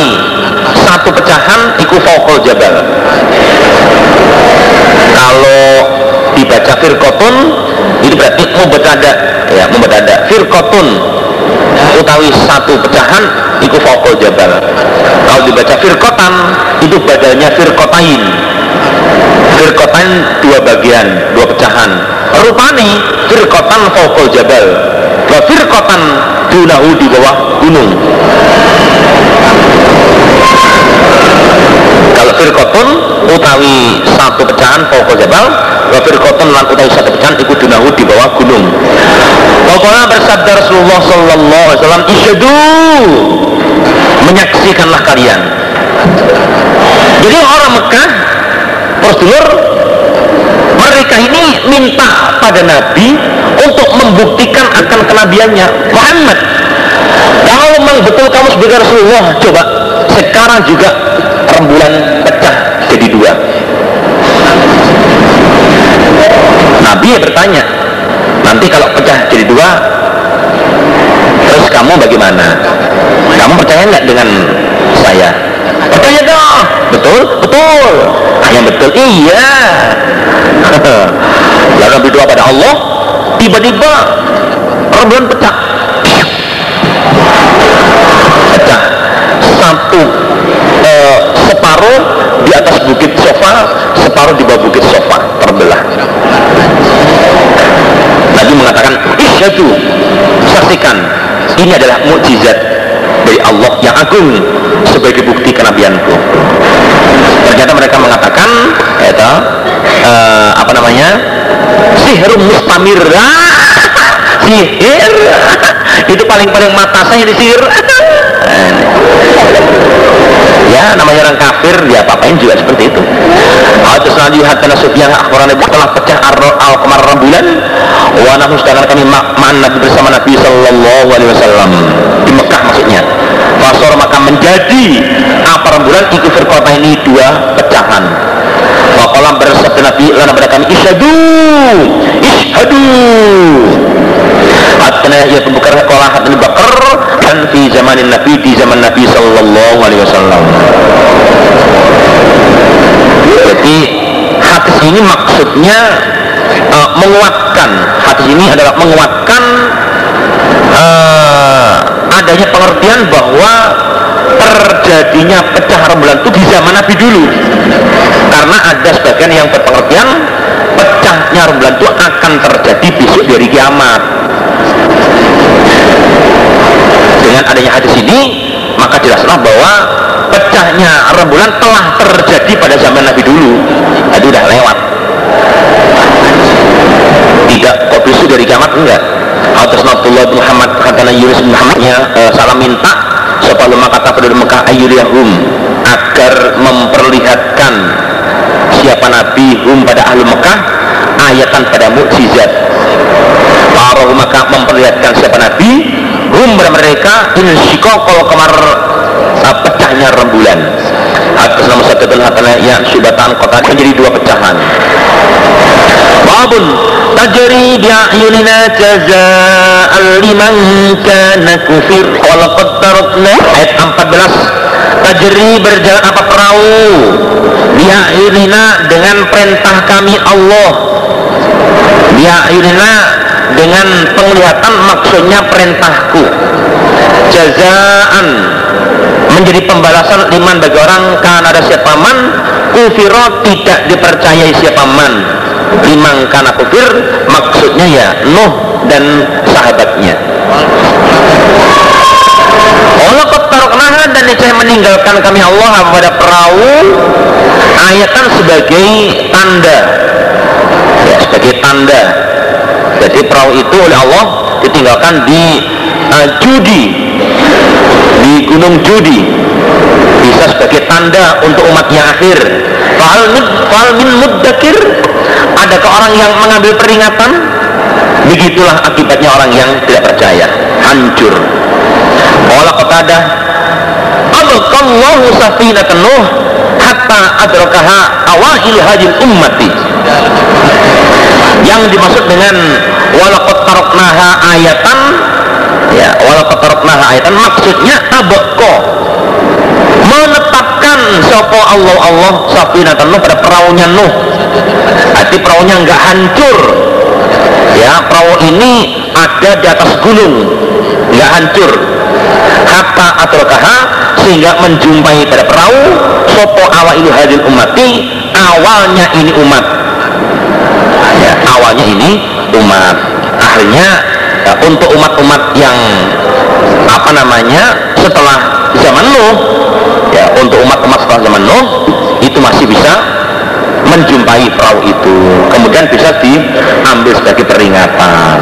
satu pecahan iku Fokal Jabal. Kalau dibaca firkotun itu berarti mubtada ya mubtada firkotun utawi satu pecahan iku Fokal Jabal. Kalau dibaca firkotan itu badannya firkotain firkotan dua bagian dua pecahan. Rupani firkotan Fokal Jabal. Wa firkotan dunahu di bawah gunung kalau firkotun utawi satu pecahan Fokal Jabal wa firkotun lan utawi satu pecahan iku dunahu di bawah gunung. Pokoknya bersabda Rasulullah Sallallahu Alaihi Wasallam isyadu menyaksikanlah kalian. Jadi orang Mekah prosedur mereka ini minta pada Nabi untuk membuktikan akan kenabiannya Muhammad. Kalau memang betul kamu sebagai Rasulullah coba sekarang juga rembulan pecah jadi dua. Nabi bertanya nanti kalau pecah jadi dua kamu bagaimana? Kamu percaya nggak dengan saya? Percaya dong. Betul? Betul. Ah, yang betul iya. <laughs> Lalu berdoa pada Allah tiba-tiba rembulan pecah. Pecah. Satu eh, separuh di atas bukit sofa separuh di bawah bukit sofa terbelah. Nabi mengatakan isyadu saksikan ini adalah mukjizat dari Allah yang agung sebagai bukti kenabianku. Ternyata mereka mengatakan itu uh, apa namanya sihir mustamir. <laughs> Sihir. Itu paling-paling mata saya di sihir <laughs> ya namanya orang kafir dia apa-apain juga seperti itu. Hadis Nabi Hatta Sufyan akhbaran Nabi telah pecah al kemar rembulan wa nahnu sedangkan kami ma'an Nabi bersama Nabi sallallahu alaihi wasallam. Di Mekah maksudnya. Fasor maka menjadi apa rembulan itu firqata ini dua pecahan. Waqalam bersabda Nabi lana pada kami isyadu isyadu Hatta ya pembukar kolah hatta bakar di zaman Nabi di zaman Nabi sallallahu alaihi wasallam. Jadi hadis ini maksudnya uh, menguatkan. Hadis ini adalah menguatkan uh, adanya pengertian bahwa terjadinya pecah rembulan itu di zaman Nabi dulu. Karena ada sebagian yang berpengertian pecahnya rembulan itu akan terjadi besok dari kiamat dengan adanya hadis ini maka jelaslah bahwa pecahnya rembulan telah terjadi pada zaman Nabi dulu. Itu udah lewat. Tidak besok dari kiamat? Enggak. Atas Nabiullah Muhammad kata Yunus bin Muhammadnya e, salam minta supaya maka kata penduduk Mekah ayyuriyahum agar memperlihatkan siapa Nabi hum pada ahli Mekah ayatan pada mukjizat. Faroh maka memperlihatkan siapa Nabi hum pada mereka insyikokol kemar uh, pecahnya rembulan. Atas nama satu hatana ya syubatan kota menjadi dua pecahan. Babun tajri bi'ayunina jaza'an liman kana kufir. Walaqad tarakna ayat 14 tajri berjalan apa perahu? Bi'ayunina dengan perintah kami Allah. Bi'ayunina dengan penglihatan maksudnya perintahku. Jazaan menjadi pembalasan iman bagi orang karena ada siapa man kufiro tidak dipercayai siapa man liman karena kufir maksudnya ya Nuh dan sahabatnya. Allah ketaruknaha dan saya meninggalkan kami. Allah pada perahu ayatan sebagai tanda. Ya sebagai tanda jadi perahu itu oleh Allah ditinggalkan di uh, Judi. Di Gunung Judi. Bisa sebagai tanda untuk umat yang akhir. Fal min muddakir. Adakah orang yang mengambil peringatan? Begitulah akibatnya orang yang tidak percaya. Hancur. Wala qatada Abqallahu safinatan Nuh hatta adrakaha awail hajil ummati yang dimaksud dengan walaqad taraknaha ayatan ya walaqad taraknaha ayatan maksudnya abqa menetapkan sopo Allah Allah safinatan Nuh pada perahunya Nuh. Arti perahunya enggak hancur. Ya perahu ini ada di atas gunung. Enggak hancur. Hatta atrokaha sehingga menjumpai pada perahu sopo awailu hadil umati awalnya ini umat awalnya ini umat. Akhirnya ya, untuk umat-umat yang apa namanya setelah zaman Nuh ya untuk umat-umat setelah zaman Nuh itu masih bisa menjumpai perahu itu. Kemudian bisa diambil sebagai peringatan.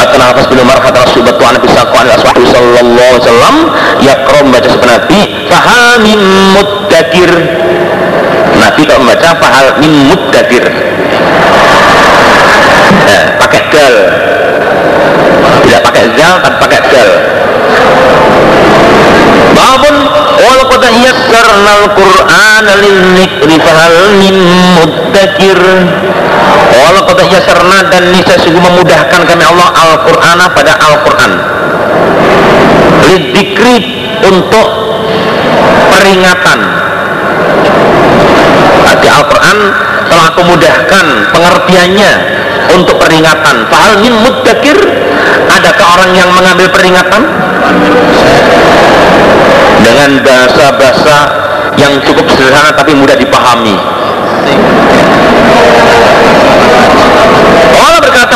Atau nafas bin Umar kata Rasulullah Tuhan Nabi Sallallahu Alaihi Sallallahu Wasallam yakrom baca sebenarnya Nabi fahal min muddakir. Nabi kalau membaca fahal min pakai dal tidak pakai zal tapi pakai dal babun wal qad yassarna al-qur'an lil-nikri fahal min muddakir Walau kata yasarna dan niscaya sungguh memudahkan kami Allah Al-Qur'ana pada Al-Qur'an. Lidikri untuk peringatan. Di Al-Qur'an telah aku mudahkan pengertiannya untuk peringatan. Fahal min muddakir adakah orang yang mengambil peringatan? Dengan bahasa-bahasa yang cukup sederhana tapi mudah dipahami. Allah berkata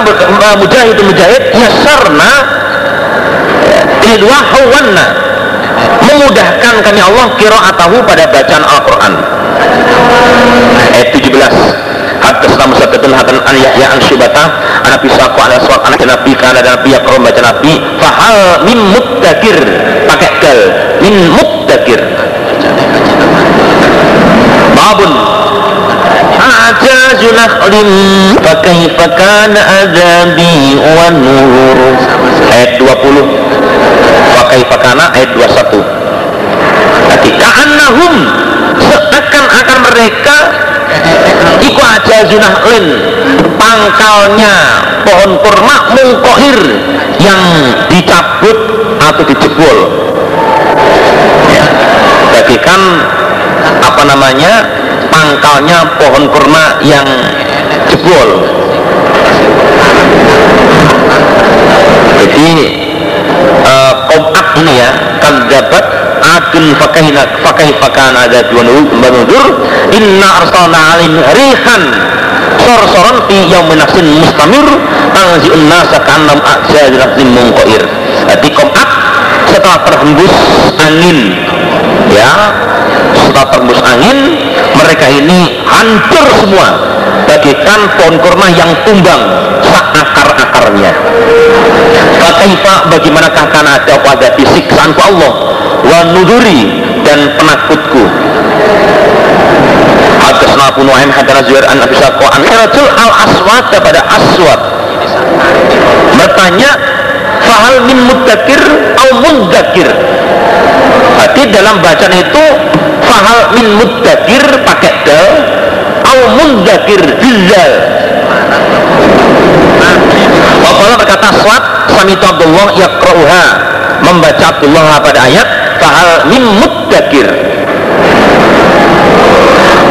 mujahid mujahid yasarna dua hawanna memudahkan kami Allah atahu pada bacaan Al-Quran ayat 17 hatta selama sabdatun hatan an yahya an syubata anak pisaku ala suat anak nabi kana dan nabi yakrom baca nabi fahal min muddakir pakai dal min muddakir babun أعجاز نخل فكيف كان عذابي ونور ayat 20 fakaifa kana ayat 21 Jadi ka'annahum seakan-akan mereka iku aja lin. Pangkalnya pohon kurma mungkohir yang dicabut atau dijebol. Ya. bagikan apa namanya pangkalnya pohon kurma yang jebol. Jadi uh, komat ini ya kadzabat adun fakahina fakah fakana ada dua nudur. Inna arsalna alim rihan. Sor-soron fi yaumin nafsin mustamir. Tangzi'un nasa kanam a'jad nafsin mungkoir jadi komat setelah terhembus angin. Ya setelah terhembus angin mereka ini hancur semua. Bagikan pohon kurma yang tumbang sak akar-akarnya Fakaifa bagaimanakah karena ada pada siksaanku Allah wa nuduri dan penakutku. Hadasna Abu Nuaim hadana Zuhair an Abi Saqqa an Rajul al Aswad pada Aswad. Bertanya fahal min mudakir au mudakir Berarti dalam bacaan itu fahal min mudakir pakai dal au mudakir dizal Wakala berkata swat sami Abdullah yakroha membaca Abdullah pada ayat fahal min mudakir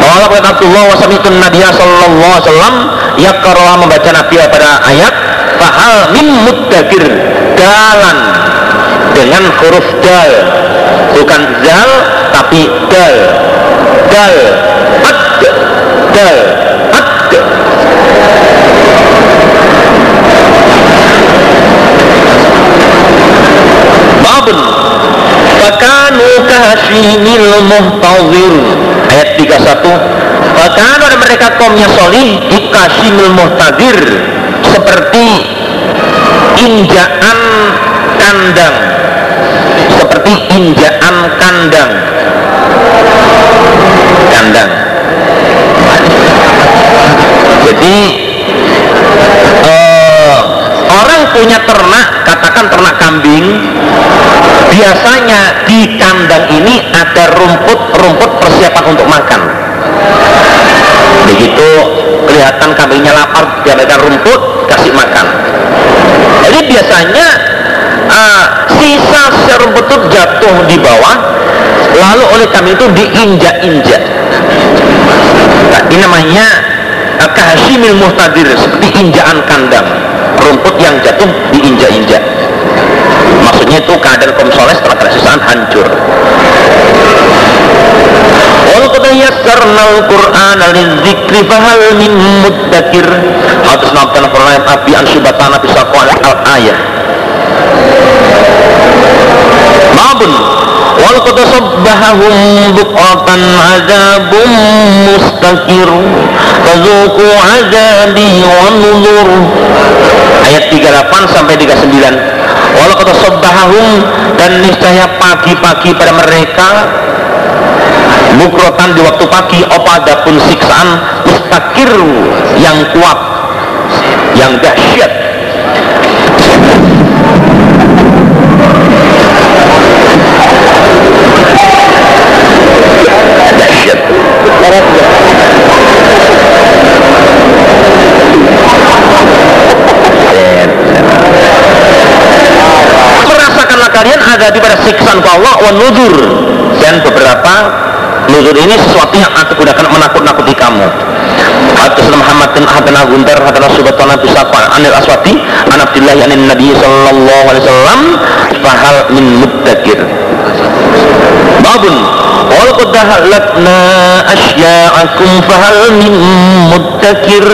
Wakala berkata Abdullah wa sami Nabiya sallallahu alaihi wasallam yakroha membaca Nabi pada ayat fahal min mudakir dalan. Dengan huruf dal. Bukan zal tapi dal. Dal. Ad dal. Ad babun kahsimil muhtazir ayat 31 fakanu ada mereka kaumnya solih? Ikasimil muhtazir seperti injaan kandang. Seperti injaan kandang. Kandang. Jadi uh, orang punya ternak katakan ternak kambing biasanya di kandang ini ada rumput-rumput persiapan untuk makan. Begitu kelihatan kambingnya lapar diambilkan rumput kasih makan. Jadi biasanya uh, sisa serumput itu jatuh di bawah lalu oleh kami itu diinjak-injak. Nah, ini namanya uh, kahsimil muhtadir seperti injakan kandang. Rumput yang jatuh diinjak-injak maksudnya itu keadaan kaum soleh setelah keresusan hancur. Walqad yassarna al-Qur'an lidzikri fahal min muddakir. Hadis nabtana Qur'an Abi an syubatana bisaqwa al-ayah Babun Walqad sabbahahum bukratan azabun mustakir Fazuku azabi wa nuzur. Ayat 38 sampai 39 walau kata sobbahahum dan niscaya pagi-pagi pada mereka bukrotan di waktu pagi. Apa pun siksaan mustakir yang kuat yang dahsyat menghadapi pada siksaan Allah wa nudur dan beberapa nudur ini sesuatu yang aku gunakan menakut-nakuti kamu. Hadisna Muhammad bin Hadana Guntar Hadana Subatana Bisafa Anil Aswati An Abdillah Nabi Sallallahu Alaihi Wasallam Fahal min muddakir. Babun Wal qadahalakna asya'akum fahal min muddakir.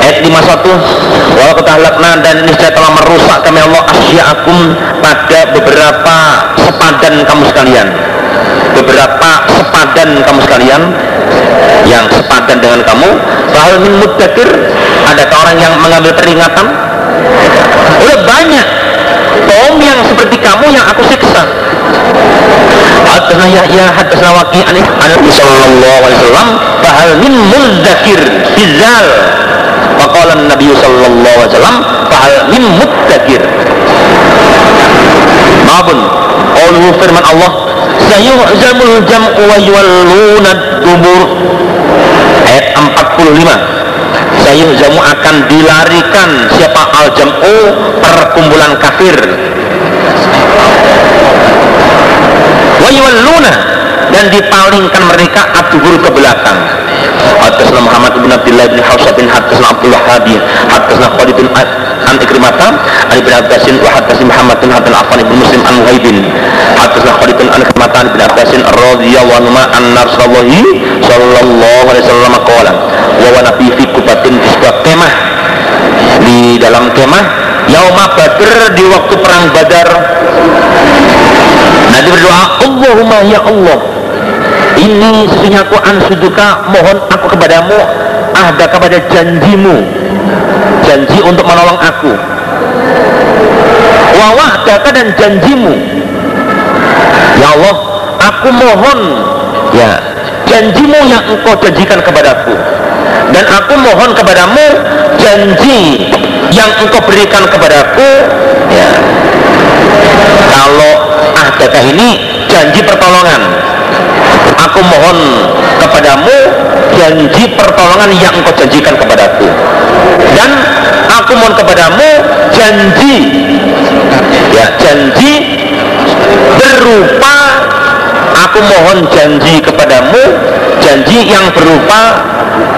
Ayat 51 Wal qadahalakna dan ini saya telah merusak kami Allah asya'akum pada beberapa sepadan kamu sekalian. Beberapa sepadan kamu sekalian yang sepadan dengan kamu. Fahal min muddakir adakah orang yang mengambil peringatan? Udah banyak. Kaum yang seperti kamu yang aku siksa Hadasna Yahya hadasna Waqi an Nabi sallallahu alaihi wasallam fahal min mudzakir bizal Faqala Nabi sallallahu alaihi wasallam fahal min mudzakir Babun Qauluhu firman Allah Sayuhzamul jam'u wa yuwalluna dubur Ayat 45 Sayuhzamu akan dilarikan siapa al-jam'u perkumpulan kafir wayuwalluna dan dipalingkan mereka adhur ke belakang. Hadasna Muhammad bin Abdullah bin Hafsah bin Hadasna Abdullah Habi Hadasna Khalid bin An Ikrimata An Ibn Abbasin wa Hadasna Muhammad bin Hadan Affan bin Muslim An Muhaibin. Hadasna Khalid bin An Ikrimata An Ibn Abbasin radhiyallahu anhu an Rasulullah sallallahu alaihi wasallam qala wa wa nabi fi kubatin di sebuah kemah. Di dalam kemah Yauma Badr di waktu perang Badar Nabi berdoa Allahumma ya Allah ini sesungguhnya aku ansuduka mohon aku kepadamu ada kepada janjimu janji untuk menolong aku. Wawa'daka dan janjimu. Ya Allah aku mohon ya janjimu yang engkau janjikan kepadaku. Dan aku mohon kepadamu janji yang engkau berikan kepadaku ya kalau ahdaka ini janji pertolongan. Aku mohon kepadamu janji pertolongan yang engkau janjikan kepadaku. Dan aku mohon kepadamu janji ya janji berupa aku mohon janji kepadamu janji yang berupa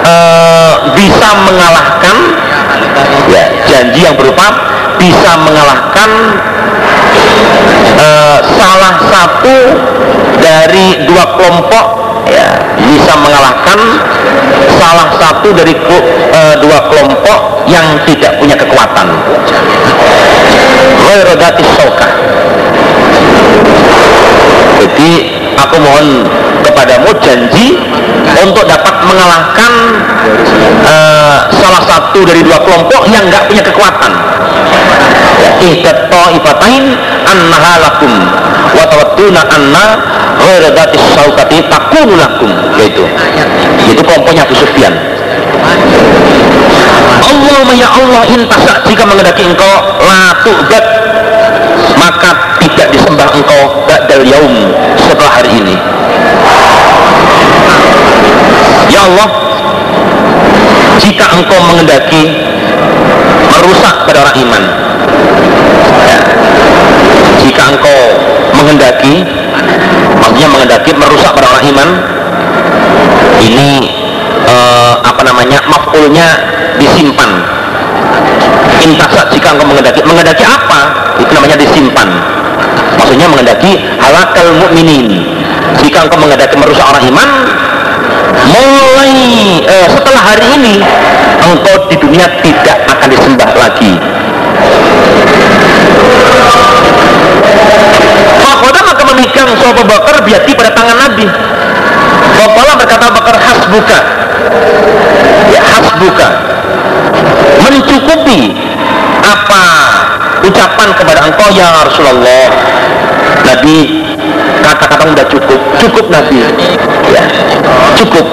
uh, bisa mengalahkan ya janji yang berupa bisa mengalahkan uh, salah satu dari dua kelompok ya bisa mengalahkan salah satu dari uh, dua kelompok yang tidak punya kekuatan. Jadi aku mohon kepadamu janji untuk dapat mengalahkan uh, salah satu dari dua kelompok yang nggak punya kekuatan ihdat ta'ifatain annaha lakum. Wa tawadduna anna ghaira dhatis saukati takunu lakum. Yaitu itu kelompoknya Abu Sufyan. Allahumma ya Allah intasa jika mengendaki engkau la tu'bad maka tidak disembah engkau ba'dal yaum setelah hari ini. Ya Allah jika engkau mengendaki merusak pada orang iman. Jika engkau menghendaki maksudnya menghendaki merusak pada orang iman ini eh, apa namanya mafulnya disimpan. Intasa jika engkau menghendaki. Menghendaki apa? Itu namanya disimpan. Maksudnya menghendaki halakal mukminin jika engkau menghendaki merusak orang iman mulai eh, setelah hari ini engkau di dunia tidak akan disembah lagi Fakoda maka memegang Sopo Bakar biati pada tangan Nabi. Fakoda berkata Bakar hasbuka ya hasbuka mencukupi apa ucapan kepada engkau ya Rasulullah Nabi kata-kata udah cukup. Cukup Nabi. Ya cukup